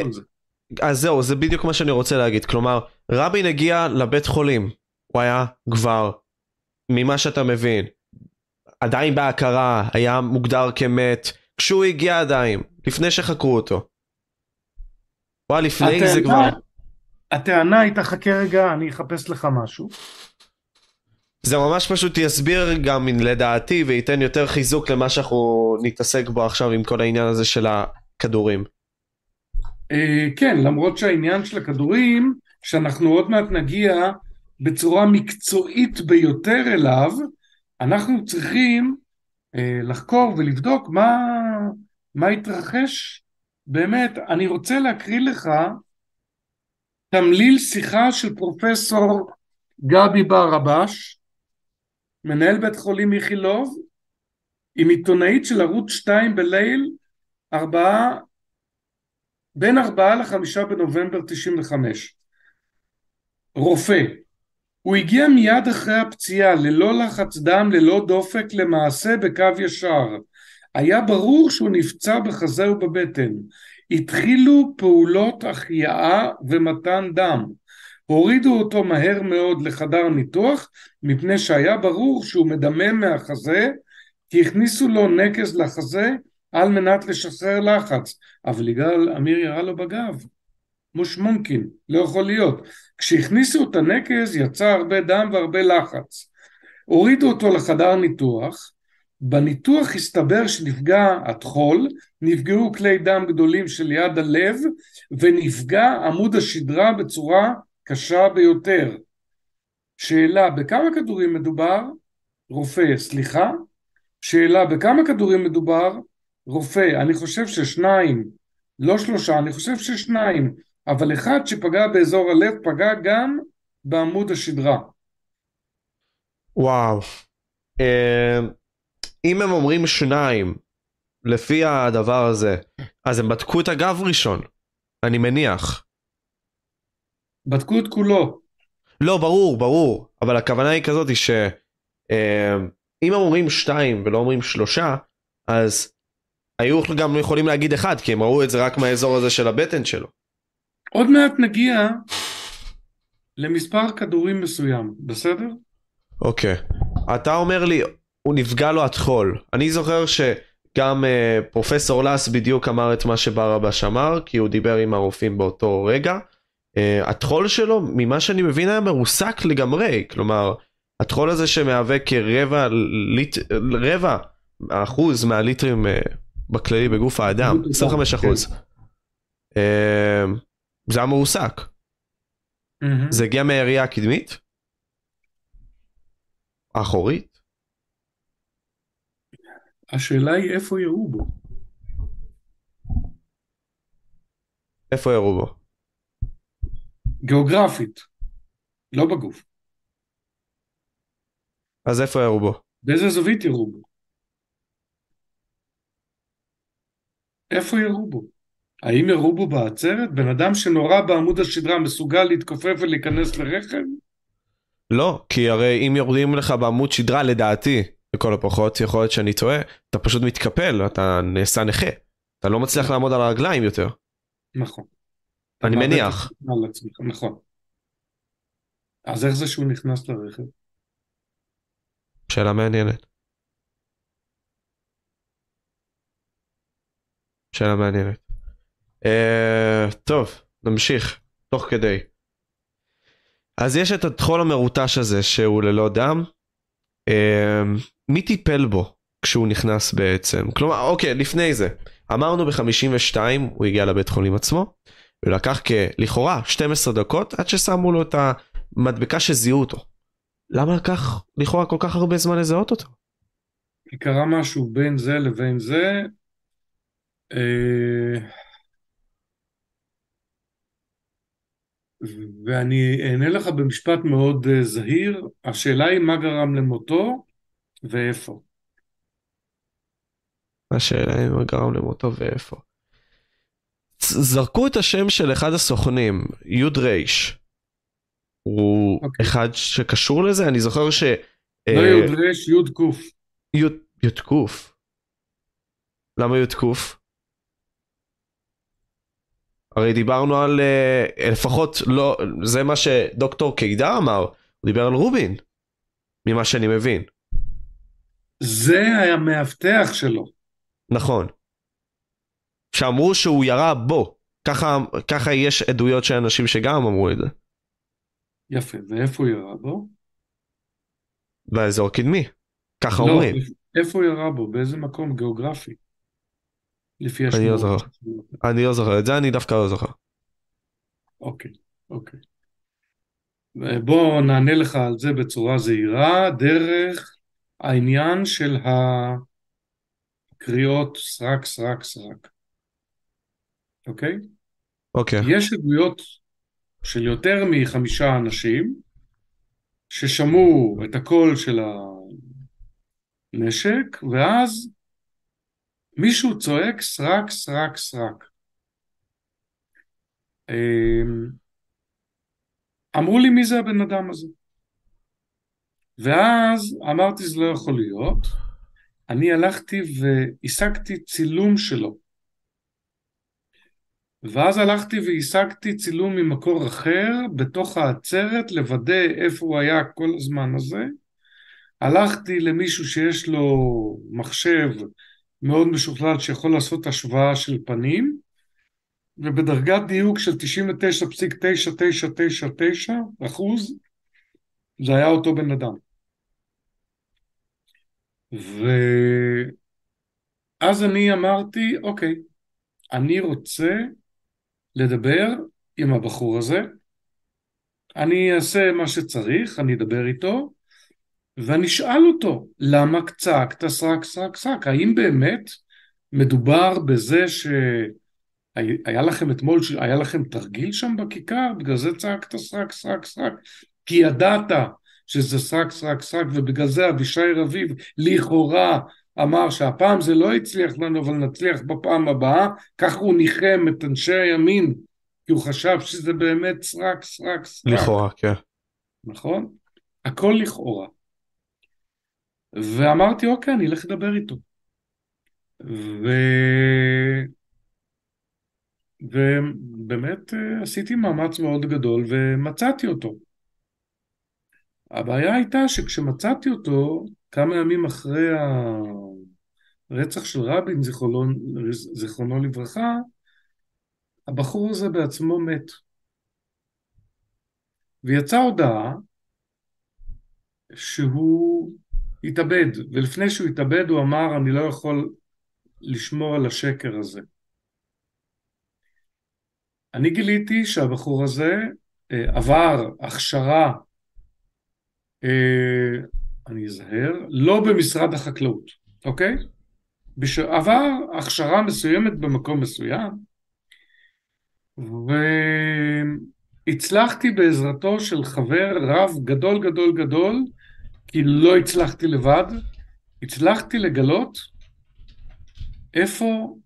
אז זהו, זה בדיוק מה שאני רוצה להגיד. כלומר, רבין הגיע לבית חולים, הוא היה כבר, ממה שאתה מבין, עדיין בהכרה, היה מוגדר כמת, כשהוא הגיע עדיין, לפני שחקרו אותו. וואי, לפני זה כבר... הטענה הייתה, חכה רגע, אני אחפש לך משהו. זה ממש פשוט יסביר גם לדעתי וייתן יותר חיזוק למה שאנחנו נתעסק בו עכשיו עם כל העניין הזה של הכדורים. אה, כן, למרות שהעניין של הכדורים, שאנחנו עוד מעט נגיע בצורה מקצועית ביותר אליו, אנחנו צריכים אה, לחקור ולבדוק מה, מה התרחש באמת. אני רוצה להקריא לך תמליל שיחה של פרופסור גבי ברבש, מנהל בית חולים איכילוב, עם עיתונאית של ערוץ 2 בליל, ארבעה, בין ארבעה לחמישה בנובמבר 95. רופא, הוא הגיע מיד אחרי הפציעה, ללא לחץ דם, ללא דופק, למעשה בקו ישר. היה ברור שהוא נפצע בחזה ובבטן. התחילו פעולות החייאה ומתן דם. הורידו אותו מהר מאוד לחדר ניתוח, מפני שהיה ברור שהוא מדמם מהחזה, כי הכניסו לו נקז לחזה על מנת לשחרר לחץ. אבל יגאל עמיר ירה לו בגב. מוש מומקין, לא יכול להיות. כשהכניסו את הנקז יצא הרבה דם והרבה לחץ. הורידו אותו לחדר ניתוח, בניתוח הסתבר שנפגע הטחול, נפגעו כלי דם גדולים של יד הלב ונפגע עמוד השדרה בצורה קשה ביותר. שאלה, בכמה כדורים מדובר? רופא, סליחה? שאלה, בכמה כדורים מדובר? רופא, אני חושב ששניים, לא שלושה, אני חושב ששניים. אבל אחד שפגע באזור הלב פגע גם בעמוד השדרה. וואו. אה, אם הם אומרים שניים, לפי הדבר הזה, אז הם בדקו את הגב ראשון, אני מניח. בדקו את כולו. לא, ברור, ברור, אבל הכוונה היא כזאת שאם הם אומרים שתיים ולא אומרים שלושה, אז היו גם יכולים להגיד אחד, כי הם ראו את זה רק מהאזור הזה של הבטן שלו. עוד מעט נגיע למספר כדורים מסוים, בסדר? אוקיי. Okay. אתה אומר לי, הוא נפגע לו הטחול. אני זוכר שגם uh, פרופסור לס בדיוק אמר את מה שברבש אמר, כי הוא דיבר עם הרופאים באותו רגע. Uh, הטחול שלו, ממה שאני מבין, היה מרוסק לגמרי. כלומר, הטחול הזה שמהווה כרבע ליט... רבע אחוז מהליטרים uh, בכללי בגוף האדם, 25 אחוז. כן. Uh, זה היה. Mm-hmm. זה הגיע מהעירייה הקדמית? האחורית? השאלה היא איפה ירו בו. איפה ירו בו? גיאוגרפית, לא בגוף. אז איפה ירו בו? באיזה זווית ירו בו? איפה ירו בו? האם ירו בו בעצרת? בן אדם שנורה בעמוד השדרה מסוגל להתכופף ולהיכנס לרכב? לא, כי הרי אם יורדים לך בעמוד שדרה, לדעתי, לכל הפחות, יכול להיות שאני טועה, אתה פשוט מתקפל, אתה נעשה נכה. אתה לא מצליח לעמוד על הרגליים יותר. נכון. אני מניח. נכון. אז איך זה שהוא נכנס לרכב? שאלה מעניינת. שאלה מעניינת. Uh, טוב, נמשיך, תוך כדי. אז יש את הטחול המרוטש הזה שהוא ללא דם. Uh, מי טיפל בו כשהוא נכנס בעצם? כלומר, אוקיי, לפני זה. אמרנו ב-52 הוא הגיע לבית חולים עצמו, ולקח כלכאורה 12 דקות עד ששמו לו את המדבקה שזיהו אותו. למה לקח לכאורה כל כך הרבה זמן לזהות אותו? כי קרה משהו בין זה לבין זה. אה... ואני אענה לך במשפט מאוד אה, זהיר, השאלה היא מה גרם למותו ואיפה. השאלה היא מה גרם למותו ואיפה. זרקו את השם של אחד הסוכנים, יוד רייש. הוא okay. אוקיי. אחד שקשור לזה? אני זוכר ש... לא uh, יוד רייש, יוד קוף. יוד קוף? למה יוד קוף? הרי דיברנו על uh, לפחות לא זה מה שדוקטור קידר אמר הוא דיבר על רובין ממה שאני מבין. זה היה מאבטח שלו. נכון. שאמרו שהוא ירה בו ככה ככה יש עדויות של אנשים שגם אמרו את זה. יפה ואיפה הוא ירה בו? באזור קדמי. ככה לא, אומרים. איפה הוא ירה בו? באיזה מקום גיאוגרפי? לפי אני לא השמועות. זוכר. אני לא זוכר, את זה אני דווקא לא זוכר. אוקיי, אוקיי. בוא נענה לך על זה בצורה זהירה, דרך העניין של הקריאות סרק, סרק, סרק. אוקיי? אוקיי. יש עדויות של יותר מחמישה אנשים ששמעו את הקול של הנשק, ואז מישהו צועק סרק, סרק, סרק. אמ, אמרו לי מי זה הבן אדם הזה. ואז אמרתי זה לא יכול להיות. אני הלכתי והשגתי צילום שלו. ואז הלכתי והשגתי צילום ממקור אחר בתוך העצרת לוודא איפה הוא היה כל הזמן הזה. הלכתי למישהו שיש לו מחשב מאוד משוכלל שיכול לעשות השוואה של פנים ובדרגת דיוק של 99.9999 אחוז זה היה אותו בן אדם. ואז אני אמרתי, אוקיי, אני רוצה לדבר עם הבחור הזה, אני אעשה מה שצריך, אני אדבר איתו, ואני אשאל אותו, למה צעקת סרק סרק סרק? האם באמת מדובר בזה שהיה לכם אתמול, היה לכם תרגיל שם בכיכר, בגלל זה צעקת סרק סרק סרק? כי ידעת שזה סרק סרק סרק, ובגלל זה אבישי רביב לכאורה אמר שהפעם זה לא הצליח לנו אבל נצליח בפעם הבאה, כך הוא ניחם את אנשי הימין, כי הוא חשב שזה באמת סרק סרק סרק. לכאורה, כן. נכון? הכל לכאורה. ואמרתי אוקיי אני אלך לדבר איתו. ו... ובאמת אה, עשיתי מאמץ מאוד גדול ומצאתי אותו. הבעיה הייתה שכשמצאתי אותו, כמה ימים אחרי הרצח של רבין, זיכרונו, זיכרונו לברכה, הבחור הזה בעצמו מת. ויצאה הודעה שהוא התאבד, ולפני שהוא התאבד הוא אמר אני לא יכול לשמור על השקר הזה. אני גיליתי שהבחור הזה אה, עבר הכשרה, אה, אני אזהר, לא במשרד החקלאות, אוקיי? בש... עבר הכשרה מסוימת במקום מסוים, והצלחתי בעזרתו של חבר רב גדול גדול גדול כי לא הצלחתי לבד, הצלחתי לגלות איפה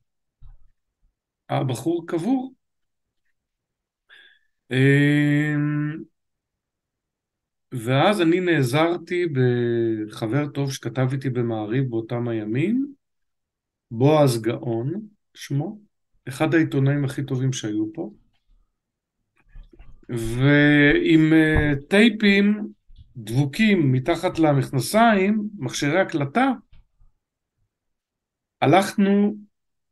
הבחור קבור. אמ, ואז אני נעזרתי בחבר טוב שכתב איתי במעריב באותם הימים, בועז גאון שמו, אחד העיתונאים הכי טובים שהיו פה, ועם אה, טייפים דבוקים מתחת למכנסיים, מכשירי הקלטה, הלכנו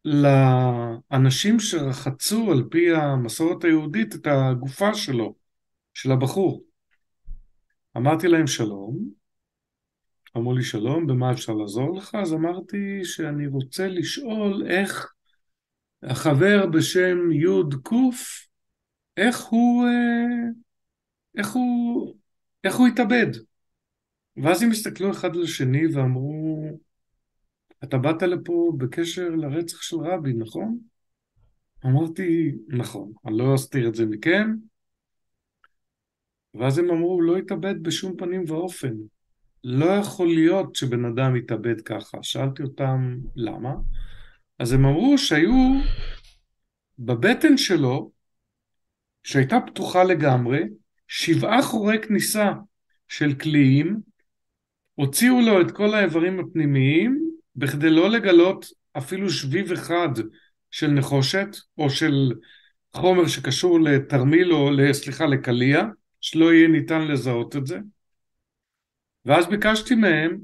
לאנשים שרחצו על פי המסורת היהודית את הגופה שלו, של הבחור. אמרתי להם שלום, אמרו לי שלום, במה אפשר לעזור לך? אז אמרתי שאני רוצה לשאול איך החבר בשם י' ק', איך הוא, אה, איך הוא איך הוא התאבד? ואז הם הסתכלו אחד לשני ואמרו, אתה באת לפה בקשר לרצח של רבין, נכון? אמרתי, נכון, אני לא אסתיר את זה מכם. ואז הם אמרו, הוא לא התאבד בשום פנים ואופן. לא יכול להיות שבן אדם יתאבד ככה. שאלתי אותם, למה? אז הם אמרו שהיו בבטן שלו, שהייתה פתוחה לגמרי, שבעה חורי כניסה של קליעים, הוציאו לו את כל האיברים הפנימיים בכדי לא לגלות אפילו שביב אחד של נחושת או של חומר שקשור לתרמיל או סליחה לקליע, שלא יהיה ניתן לזהות את זה. ואז ביקשתי מהם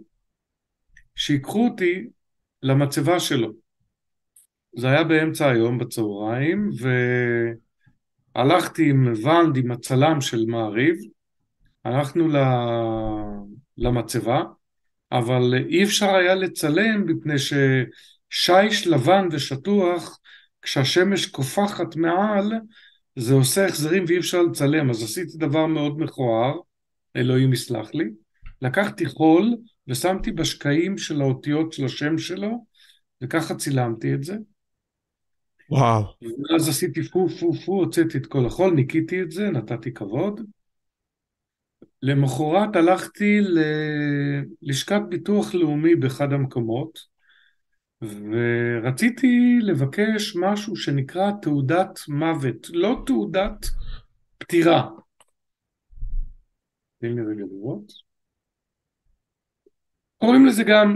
שיקחו אותי למצבה שלו. זה היה באמצע היום בצהריים, ו... הלכתי עם ואנד, עם הצלם של מעריב, הלכנו למצבה, אבל אי אפשר היה לצלם מפני ששיש לבן ושטוח, כשהשמש קופחת מעל, זה עושה החזרים ואי אפשר לצלם, אז עשיתי דבר מאוד מכוער, אלוהים יסלח לי, לקחתי חול ושמתי בשקעים של האותיות של השם שלו, וככה צילמתי את זה. וואו. ואז עשיתי פו פו פו, הוצאתי את כל החול, ניקיתי את זה, נתתי כבוד. למחרת הלכתי ללשכת ביטוח לאומי באחד המקומות, ורציתי לבקש משהו שנקרא תעודת מוות, לא תעודת פטירה. תן לי רגע לראות. קוראים לזה גם,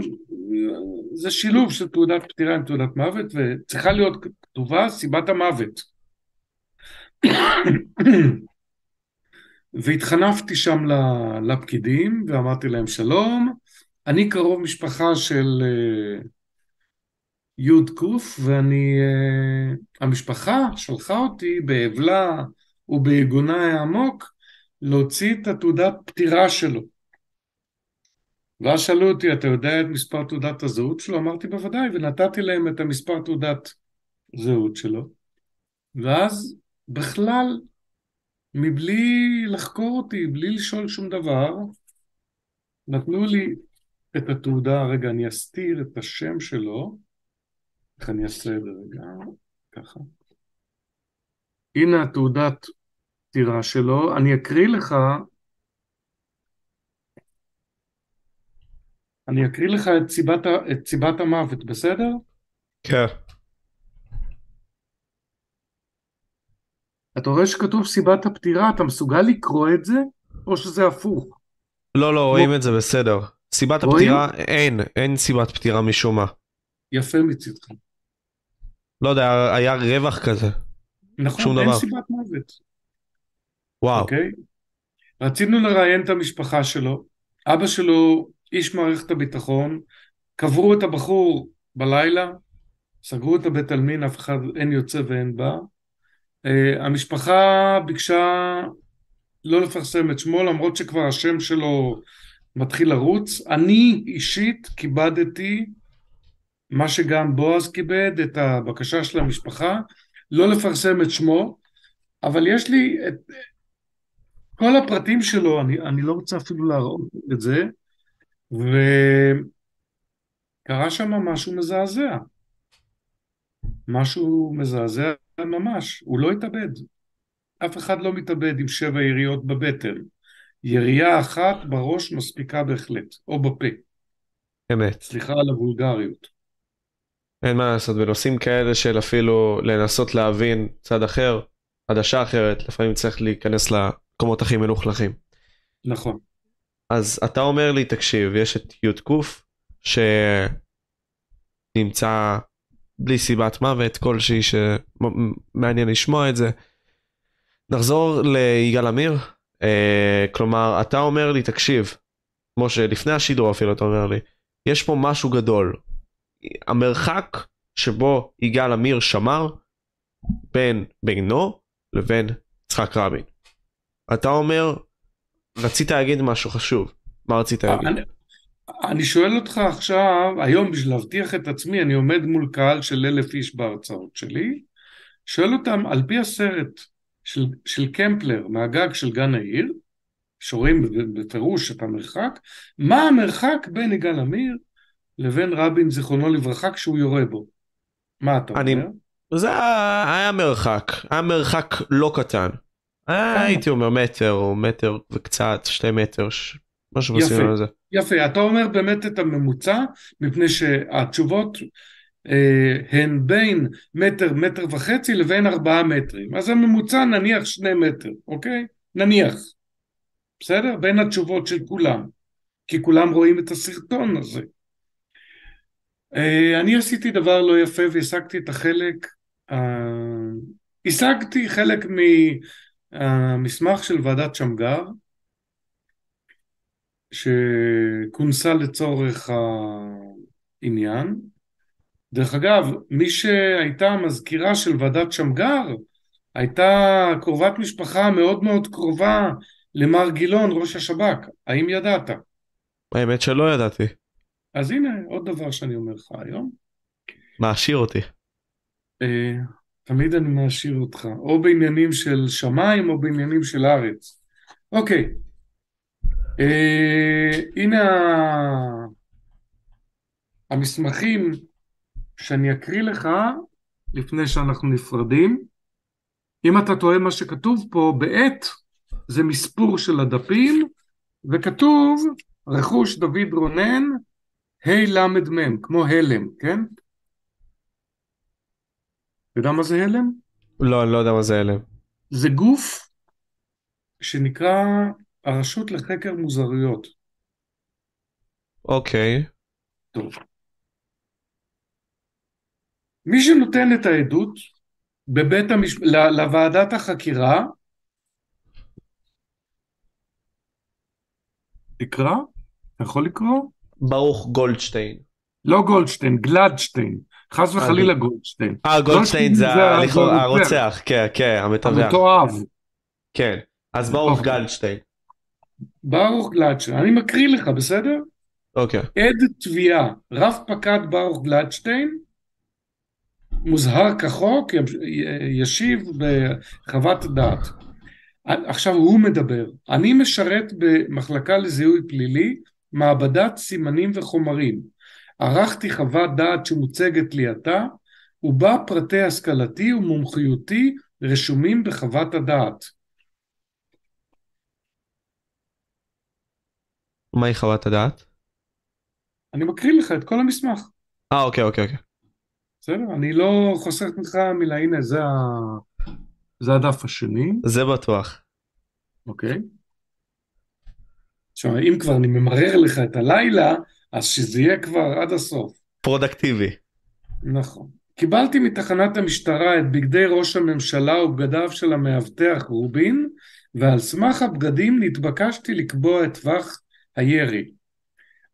זה שילוב של תעודת פטירה עם תעודת מוות, וצריכה להיות כתובה סיבת המוות. והתחנפתי שם לפקידים ואמרתי להם שלום, אני קרוב משפחה של אה, י' ק' ואני, אה, המשפחה שלחה אותי באבלה וביגונה העמוק להוציא את התעודת פטירה שלו. ואז שאלו אותי, אתה יודע את מספר תעודת הזהות שלו? אמרתי בוודאי, ונתתי להם את המספר תעודת זהות שלו. ואז בכלל מבלי לחקור אותי, בלי לשאול שום דבר, נתנו לי את התעודה, רגע, אני אסתיר את השם שלו, איך אני אעשה את זה רגע, ככה. הנה התעודת פטירה שלו, אני אקריא לך, אני אקריא לך את סיבת, את סיבת המוות, בסדר? כן. אתה רואה שכתוב סיבת הפטירה, אתה מסוגל לקרוא את זה, או שזה הפוך? לא, לא, רואים את זה בסדר. סיבת הפטירה, אין, אין סיבת פטירה משום מה. יפה מצדך. לא יודע, היה רווח כזה. נכון, אין דבר. סיבת מוות, וואו. אוקיי? רצינו לראיין את המשפחה שלו, אבא שלו איש מערכת הביטחון, קברו את הבחור בלילה, סגרו את הבית עלמין, אף אחד אין יוצא ואין בא. Uh, המשפחה ביקשה לא לפרסם את שמו למרות שכבר השם שלו מתחיל לרוץ. אני אישית כיבדתי מה שגם בועז כיבד את הבקשה של המשפחה לא לפרסם את שמו אבל יש לי את כל הפרטים שלו, אני, אני לא רוצה אפילו להראות את זה וקרה שם משהו מזעזע משהו מזעזע ממש, הוא לא התאבד. אף אחד לא מתאבד עם שבע יריות בבטן. ירייה אחת בראש מספיקה בהחלט, או בפה. אמת. סליחה על הוולגריות. אין מה לעשות, בנושאים כאלה של אפילו לנסות להבין צד אחר, עדשה אחרת, לפעמים צריך להיכנס למקומות הכי מלוכלכים. נכון. אז אתה אומר לי, תקשיב, יש את י"ק שנמצא בלי סיבת מוות כלשהי שמעניין לשמוע את זה. נחזור ליגאל עמיר, אה, כלומר אתה אומר לי תקשיב, כמו שלפני השידור אפילו אתה אומר לי, יש פה משהו גדול. המרחק שבו יגאל עמיר שמר בין בינו לבין יצחק רבין. אתה אומר, רצית להגיד משהו חשוב, מה רצית להגיד? אני, אני שואל אותך עכשיו, היום בשביל להבטיח את עצמי, אני עומד מול קהל של אלף איש בהרצאות שלי, שואל אותם, על פי הסרט של, של קמפלר מהגג של גן העיר, שרואים בפירוש את המרחק, מה המרחק בין יגאל עמיר לבין רבין זיכרונו לברכה כשהוא יורה בו? מה אתה אני, אומר? זה היה, מרחק, היה מרחק לא קטן. היה, הייתי אומר מטר או מטר וקצת, שתי מטר. משהו. בסגנון הזה. יפה, אתה אומר באמת את הממוצע, מפני שהתשובות אה, הן בין מטר, מטר וחצי לבין ארבעה מטרים. אז הממוצע נניח שני מטר, אוקיי? נניח. בסדר? בין התשובות של כולם. כי כולם רואים את הסרטון הזה. אה, אני עשיתי דבר לא יפה והשגתי את החלק, אה, השגתי חלק מהמסמך של ועדת שמגר, שכונסה לצורך העניין. דרך אגב, מי שהייתה המזכירה של ועדת שמגר הייתה קרובת משפחה מאוד מאוד קרובה למר גילון, ראש השב"כ. האם ידעת? האמת שלא ידעתי. אז הנה עוד דבר שאני אומר לך היום. מעשיר אותי. אה, תמיד אני מעשיר אותך, או בעניינים של שמיים או בעניינים של ארץ. אוקיי, אה, הנה ה- המסמכים שאני אקריא לך לפני שאנחנו נפרדים. אם אתה טועה מה שכתוב פה, בעט זה מספור של הדפים, וכתוב רכוש דוד רונן, הל"מ, כמו הלם, כן? אתה יודע מה זה הלם? לא, אני לא יודע מה זה הלם. זה גוף שנקרא הרשות לחקר מוזרויות. אוקיי. טוב. מי שנותן את העדות בבית המש... לוועדת החקירה, תקרא? אתה יכול לקרוא? ברוך גולדשטיין. לא גולדשטיין, גלדשטיין. חס וחלילה גולדשטיין. אה, גולדשטיין זה הרוצח. הרוצח, כן, כן, המתווך. המתועב. כן. אז ברוך אוקיי. גלדשטיין. ברוך גלדשטיין. אני מקריא לך, בסדר? אוקיי. עד תביעה, רב פקד ברוך גלדשטיין, מוזהר כחוק, ישיב בחוות דעת. עכשיו הוא מדבר. אני משרת במחלקה לזיהוי פלילי, מעבדת סימנים וחומרים. ערכתי חוות דעת שמוצגת לי עתה, ובה פרטי השכלתי ומומחיותי רשומים בחוות הדעת. מהי חוות הדעת? אני מקריא לך את כל המסמך. אה, אוקיי, אוקיי, אוקיי. בסדר? אני לא חוסך ממך מילה, הנה זה, ה... זה הדף השני, זה בטוח. אוקיי? עכשיו, אם כבר אני ממרר לך את הלילה, אז שזה יהיה כבר עד הסוף. פרודקטיבי. נכון. קיבלתי מתחנת המשטרה את בגדי ראש הממשלה ובגדיו של המאבטח רובין, ועל סמך הבגדים נתבקשתי לקבוע את טווח הירי.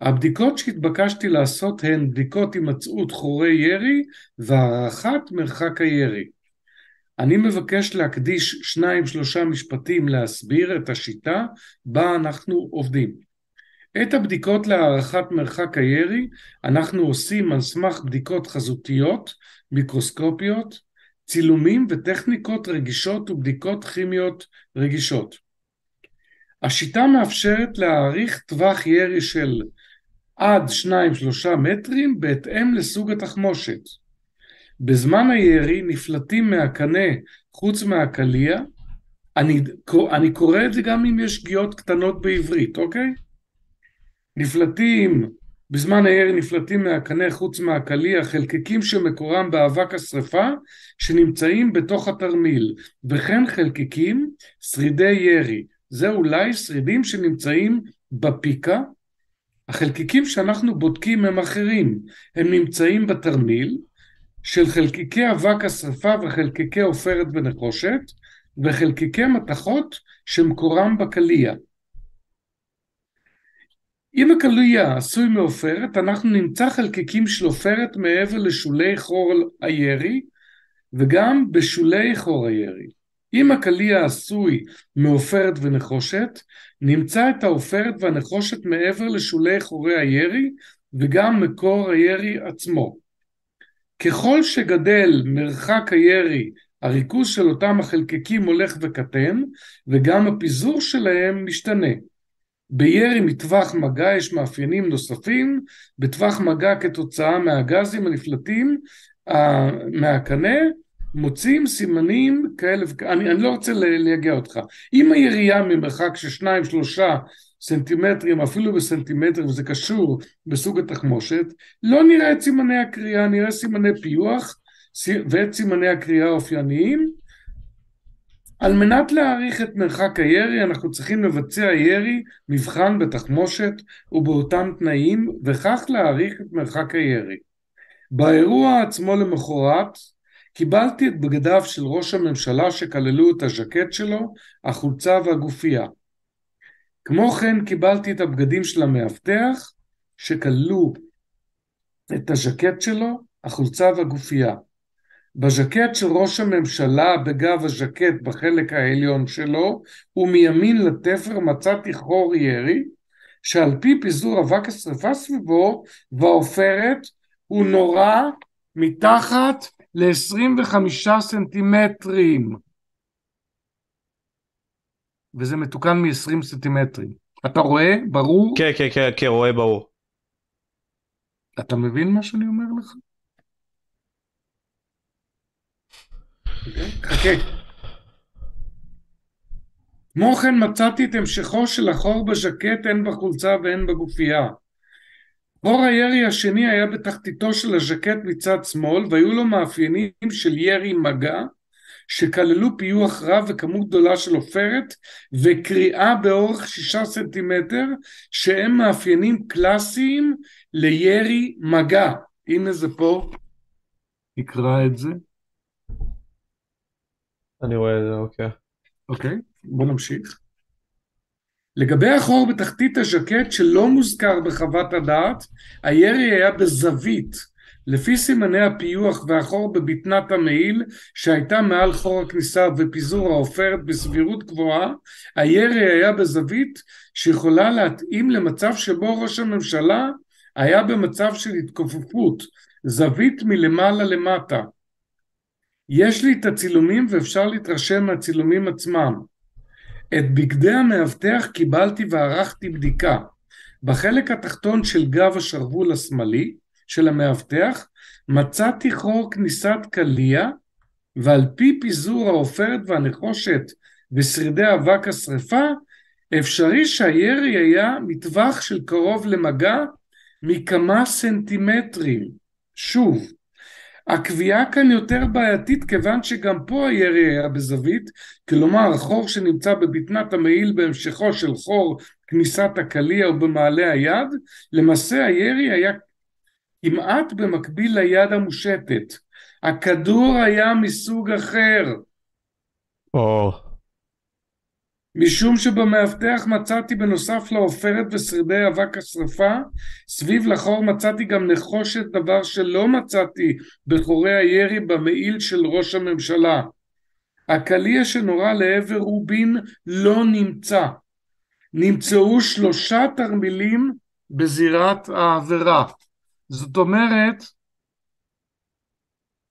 הבדיקות שהתבקשתי לעשות הן בדיקות הימצאות חורי ירי והערכת מרחק הירי. אני מבקש להקדיש שניים שלושה משפטים להסביר את השיטה בה אנחנו עובדים. את הבדיקות להערכת מרחק הירי אנחנו עושים על סמך בדיקות חזותיות, מיקרוסקופיות, צילומים וטכניקות רגישות ובדיקות כימיות רגישות. השיטה מאפשרת להעריך טווח ירי של עד 2-3 מטרים בהתאם לסוג התחמושת. בזמן הירי נפלטים מהקנה חוץ מהקליע, אני, אני קורא את זה גם אם יש שגיאות קטנות בעברית, אוקיי? נפלטים, בזמן הירי נפלטים מהקנה חוץ מהקליע חלקיקים שמקורם באבק השרפה שנמצאים בתוך התרמיל, וכן חלקיקים, שרידי ירי. זה אולי שרידים שנמצאים בפיקה. החלקיקים שאנחנו בודקים הם אחרים, הם נמצאים בתרמיל של חלקיקי אבק השרפה וחלקיקי עופרת ונחושת, וחלקיקי מתכות שמקורם בקליע. אם הקליע עשוי מעופרת, אנחנו נמצא חלקיקים של עופרת מעבר לשולי חור הירי, וגם בשולי חור הירי. אם הקליע עשוי מעופרת ונחושת, נמצא את העופרת והנחושת מעבר לשולי חורי הירי, וגם מקור הירי עצמו. ככל שגדל מרחק הירי, הריכוז של אותם החלקיקים הולך וקטן, וגם הפיזור שלהם משתנה. בירי מטווח מגע יש מאפיינים נוספים, בטווח מגע כתוצאה מהגזים הנפלטים uh, מהקנה, מוצאים סימנים כאלה, אני, אני לא רוצה לייגע אותך. אם הירייה ממרחק של שניים שלושה סנטימטרים, אפילו בסנטימטרים, וזה קשור בסוג התחמושת, לא נראה את סימני הקריאה, נראה סימני פיוח ואת סימני הקריאה האופייניים. על מנת להעריך את מרחק הירי, אנחנו צריכים לבצע ירי מבחן בתחמושת ובאותם תנאים, וכך להעריך את מרחק הירי. באירוע עצמו למחרת, קיבלתי את בגדיו של ראש הממשלה שכללו את הז'קט שלו, החולצה והגופייה. כמו כן קיבלתי את הבגדים של המאבטח שכללו את הז'קט שלו, החולצה והגופייה. בז'קט של ראש הממשלה בגב הז'קט בחלק העליון שלו ומימין לתפר מצאתי חור ירי שעל פי פיזור אבק השרפה סביבו והעופרת הוא נורה מתחת ל-25 סנטימטרים. וזה מתוקן מ-20 סנטימטרים. אתה רואה? ברור? כן, כן, כן, כן, רואה ברור. אתה מבין מה שאני אומר לך? חכה. כמו כן מצאתי את המשכו של החור בז'קט הן בחולצה והן בגופייה. חור הירי השני היה בתחתיתו של הז'קט מצד שמאל והיו לו מאפיינים של ירי מגע שכללו פיוח רב וכמות גדולה של עופרת וקריאה באורך שישה סנטימטר שהם מאפיינים קלאסיים לירי מגע. הנה זה פה, נקרא את זה. אני רואה את זה, אוקיי. אוקיי, בוא נמשיך. לגבי החור בתחתית הז'קט שלא מוזכר בחוות הדעת, הירי היה בזווית, לפי סימני הפיוח והחור בבטנת המעיל שהייתה מעל חור הכניסה ופיזור העופרת בסבירות גבוהה, הירי היה בזווית שיכולה להתאים למצב שבו ראש הממשלה היה במצב של התכופפות, זווית מלמעלה למטה. יש לי את הצילומים ואפשר להתרשם מהצילומים עצמם. את בגדי המאבטח קיבלתי וערכתי בדיקה. בחלק התחתון של גב השרוול השמאלי של המאבטח מצאתי חור כניסת קליע ועל פי פיזור העופרת והנחושת ושרידי אבק השרפה אפשרי שהירי היה מטווח של קרוב למגע מכמה סנטימטרים. שוב, הקביעה כאן יותר בעייתית כיוון שגם פה הירי היה בזווית, כלומר החור שנמצא בבטנת המעיל בהמשכו של חור כניסת הקליע או במעלה היד, למעשה הירי היה כמעט במקביל ליד המושטת. הכדור היה מסוג אחר. Oh. משום שבמאבטח מצאתי בנוסף לעופרת ושרידי אבק השרפה, סביב לחור מצאתי גם נחושת דבר שלא מצאתי בחורי הירי במעיל של ראש הממשלה. הקליע שנורה לעבר רובין לא נמצא. נמצאו שלושה תרמילים בזירת העבירה. זאת אומרת,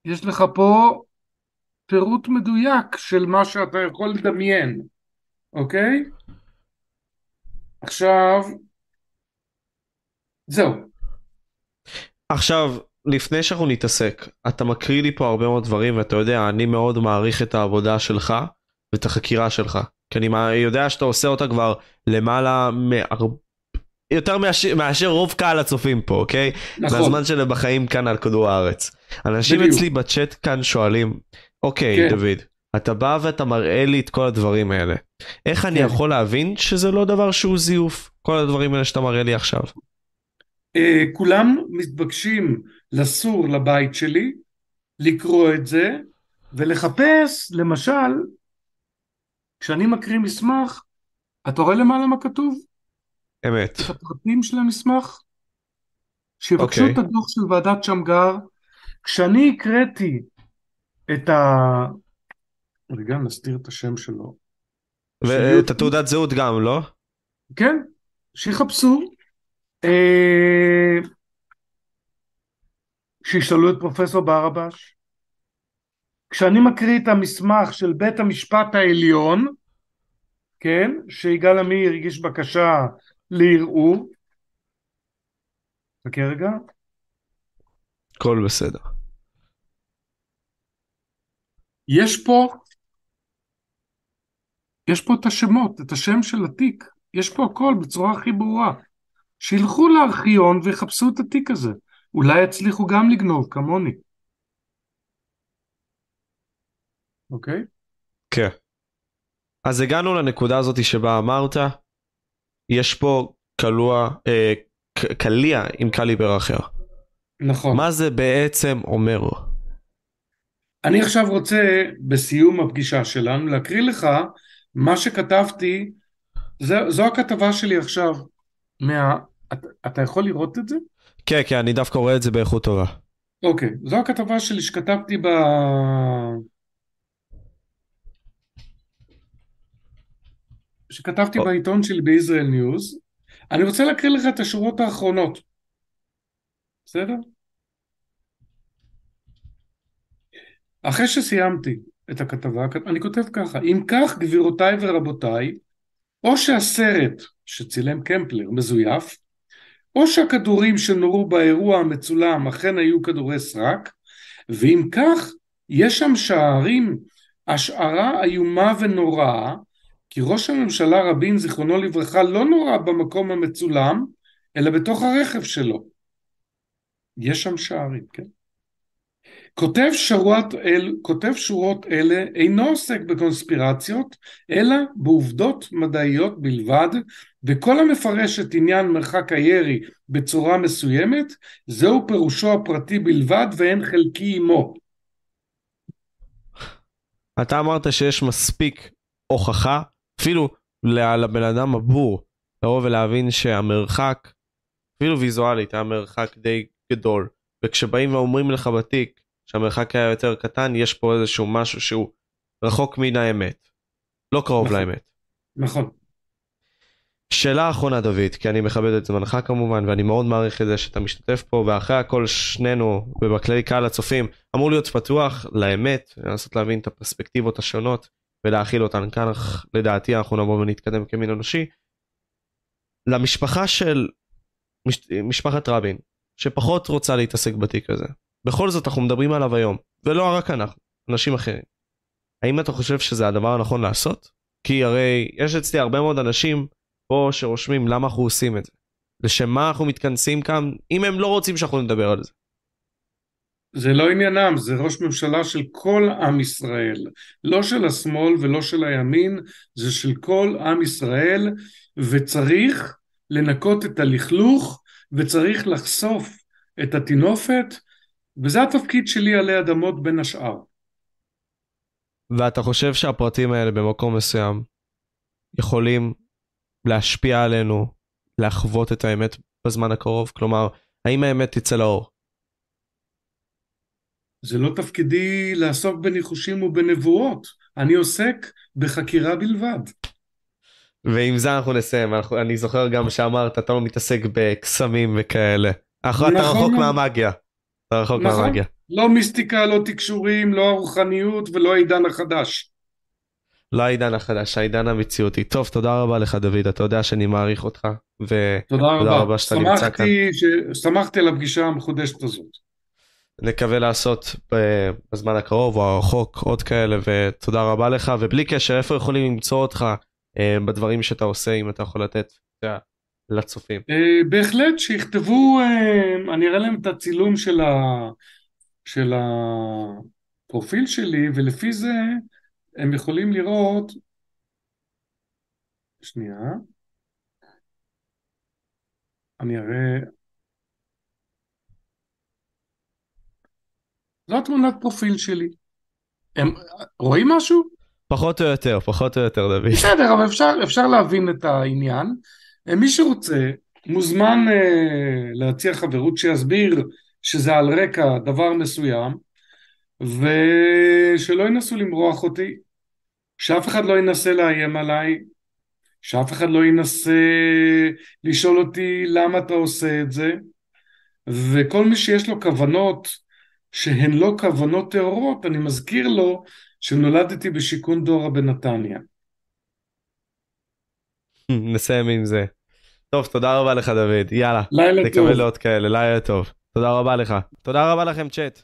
יש לך פה פירוט מדויק של מה שאתה יכול לדמיין. אוקיי? עכשיו, זהו. עכשיו, לפני שאנחנו נתעסק, אתה מקריא לי פה הרבה מאוד דברים, ואתה יודע, אני מאוד מעריך את העבודה שלך ואת החקירה שלך. כי אני יודע שאתה עושה אותה כבר למעלה מהר... יותר מאשר, מאשר רוב קהל הצופים פה, אוקיי? נכון. זה הזמן שלהם בחיים כאן על כדור הארץ. אנשים בדיוק. אצלי בצ'אט כאן שואלים, אוקיי, כן. דוד, אתה בא ואתה מראה לי את כל הדברים האלה. איך אני כן. יכול להבין שזה לא דבר שהוא זיוף, כל הדברים האלה שאתה מראה לי עכשיו? אה, כולם מתבקשים לסור לבית שלי, לקרוא את זה, ולחפש, למשל, כשאני מקריא מסמך, אתה רואה למעלה מה כתוב? אמת. את הפרטים של המסמך? שיבקשו okay. אוקיי. את הדוח של ועדת שמגר. כשאני הקראתי את ה... רגע, נסתיר את השם שלו. ואת התעודת זהות גם, לא? כן, שיחפשו. אה, שישאלו את פרופסור ברבש. כשאני מקריא את המסמך של בית המשפט העליון, כן, שיגאל עמיר הגיש בקשה לערעור. חכה רגע. הכל בסדר. יש פה יש פה את השמות, את השם של התיק, יש פה הכל בצורה הכי ברורה. שילכו לארכיון ויחפשו את התיק הזה, אולי יצליחו גם לגנוב כמוני. אוקיי? כן. אז הגענו לנקודה הזאת שבה אמרת, יש פה קלוע, אה, קליע עם קליבר אחר. נכון. מה זה בעצם אומר? אני עכשיו רוצה בסיום הפגישה שלנו להקריא לך מה שכתבתי, זה, זו הכתבה שלי עכשיו. מה... אתה, אתה יכול לראות את זה? כן, כן, אני דווקא רואה את זה באיכות טובה. אוקיי, זו הכתבה שלי שכתבתי ב... שכתבתי. בעיתון שלי בישראל ניוז. אני רוצה להקריא לך את השורות האחרונות. בסדר? אחרי שסיימתי את הכתבה, אני כותב ככה, אם כך גבירותיי ורבותיי, או שהסרט שצילם קמפלר מזויף, או שהכדורים שנורו באירוע המצולם אכן היו כדורי סרק, ואם כך, יש שם שערים השערה איומה ונוראה, כי ראש הממשלה רבין זיכרונו לברכה לא נורא במקום המצולם, אלא בתוך הרכב שלו. יש שם שערים, כן? כותב שורות, אל, כותב שורות אלה אינו עוסק בקונספירציות, אלא בעובדות מדעיות בלבד, וכל המפרש את עניין מרחק הירי בצורה מסוימת, זהו פירושו הפרטי בלבד ואין חלקי עמו. אתה אמרת שיש מספיק הוכחה, אפילו לבן אדם הבור, לבוא ולהבין שהמרחק, אפילו ויזואלית, היה מרחק די גדול. וכשבאים ואומרים לך בתיק שהמרחק היה יותר קטן, יש פה איזשהו משהו שהוא רחוק מן האמת. לא קרוב נכון. לאמת. נכון. שאלה אחרונה דוד, כי אני מכבד את זמנך כמובן, ואני מאוד מעריך את זה שאתה משתתף פה, ואחרי הכל שנינו, ובכללי קהל הצופים, אמור להיות פתוח לאמת, לנסות להבין את הפרספקטיבות השונות, ולהכיל אותן כאן, אך לדעתי אנחנו נבוא ונתקדם כמין אנושי. למשפחה של מש... משפחת רבין, שפחות רוצה להתעסק בתיק הזה, בכל זאת אנחנו מדברים עליו היום, ולא רק אנחנו, אנשים אחרים. האם אתה חושב שזה הדבר הנכון לעשות? כי הרי יש אצלי הרבה מאוד אנשים פה שרושמים למה אנחנו עושים את זה. לשם מה אנחנו מתכנסים כאן, אם הם לא רוצים שאנחנו נדבר על זה. זה לא עניינם, זה ראש ממשלה של כל עם ישראל, לא של השמאל ולא של הימין, זה של כל עם ישראל, וצריך לנקות את הלכלוך, וצריך לחשוף את הטינופת, וזה התפקיד שלי עלי אדמות בין השאר. ואתה חושב שהפרטים האלה במקום מסוים יכולים להשפיע עלינו, לחוות את האמת בזמן הקרוב? כלומר, האם האמת תצא לאור? זה לא תפקידי לעסוק בניחושים ובנבואות, אני עוסק בחקירה בלבד. ועם זה אנחנו נסיים, אנחנו, אני זוכר גם שאמרת, אתה לא מתעסק בקסמים וכאלה. נכון, אתה רחוק מהמאגיה. אתה רחוק נכון. מהמאגיה. לא מיסטיקה, לא תקשורים, לא הרוחניות ולא העידן החדש. לא העידן החדש, העידן המציאותי. טוב, תודה רבה לך דוד, אתה יודע שאני מעריך אותך, ותודה תודה רבה שאתה נמצא כאן. שמחתי, ש... שמחתי על הפגישה המחודשת הזאת. נקווה לעשות ב- בזמן הקרוב או הרחוק עוד כאלה, ותודה רבה לך, ובלי קשר, איפה יכולים למצוא אותך אה, בדברים שאתה עושה, אם אתה יכול לתת יודע, לצופים. אה, בהחלט שיכתבו, אה, אני אראה להם את הצילום של, ה... של הפרופיל שלי, ולפי זה הם יכולים לראות, שנייה, אני אראה, זו התמונת פרופיל שלי. הם רואים משהו? פחות או יותר, פחות או יותר, דוד. בסדר, אבל אפשר, אפשר להבין את העניין. מי שרוצה מוזמן uh, להציע חברות שיסביר שזה על רקע דבר מסוים, ושלא ינסו למרוח אותי, שאף אחד לא ינסה לאיים עליי, שאף אחד לא ינסה לשאול אותי למה אתה עושה את זה, וכל מי שיש לו כוונות שהן לא כוונות טהורות, אני מזכיר לו שנולדתי בשיכון דורה בנתניה. (laughs) נסיים עם זה. טוב, תודה רבה לך דוד, יאללה. לילה טוב. נקווה לעוד כאלה, לילה טוב. תודה רבה לך. תודה רבה לכם צ'אט.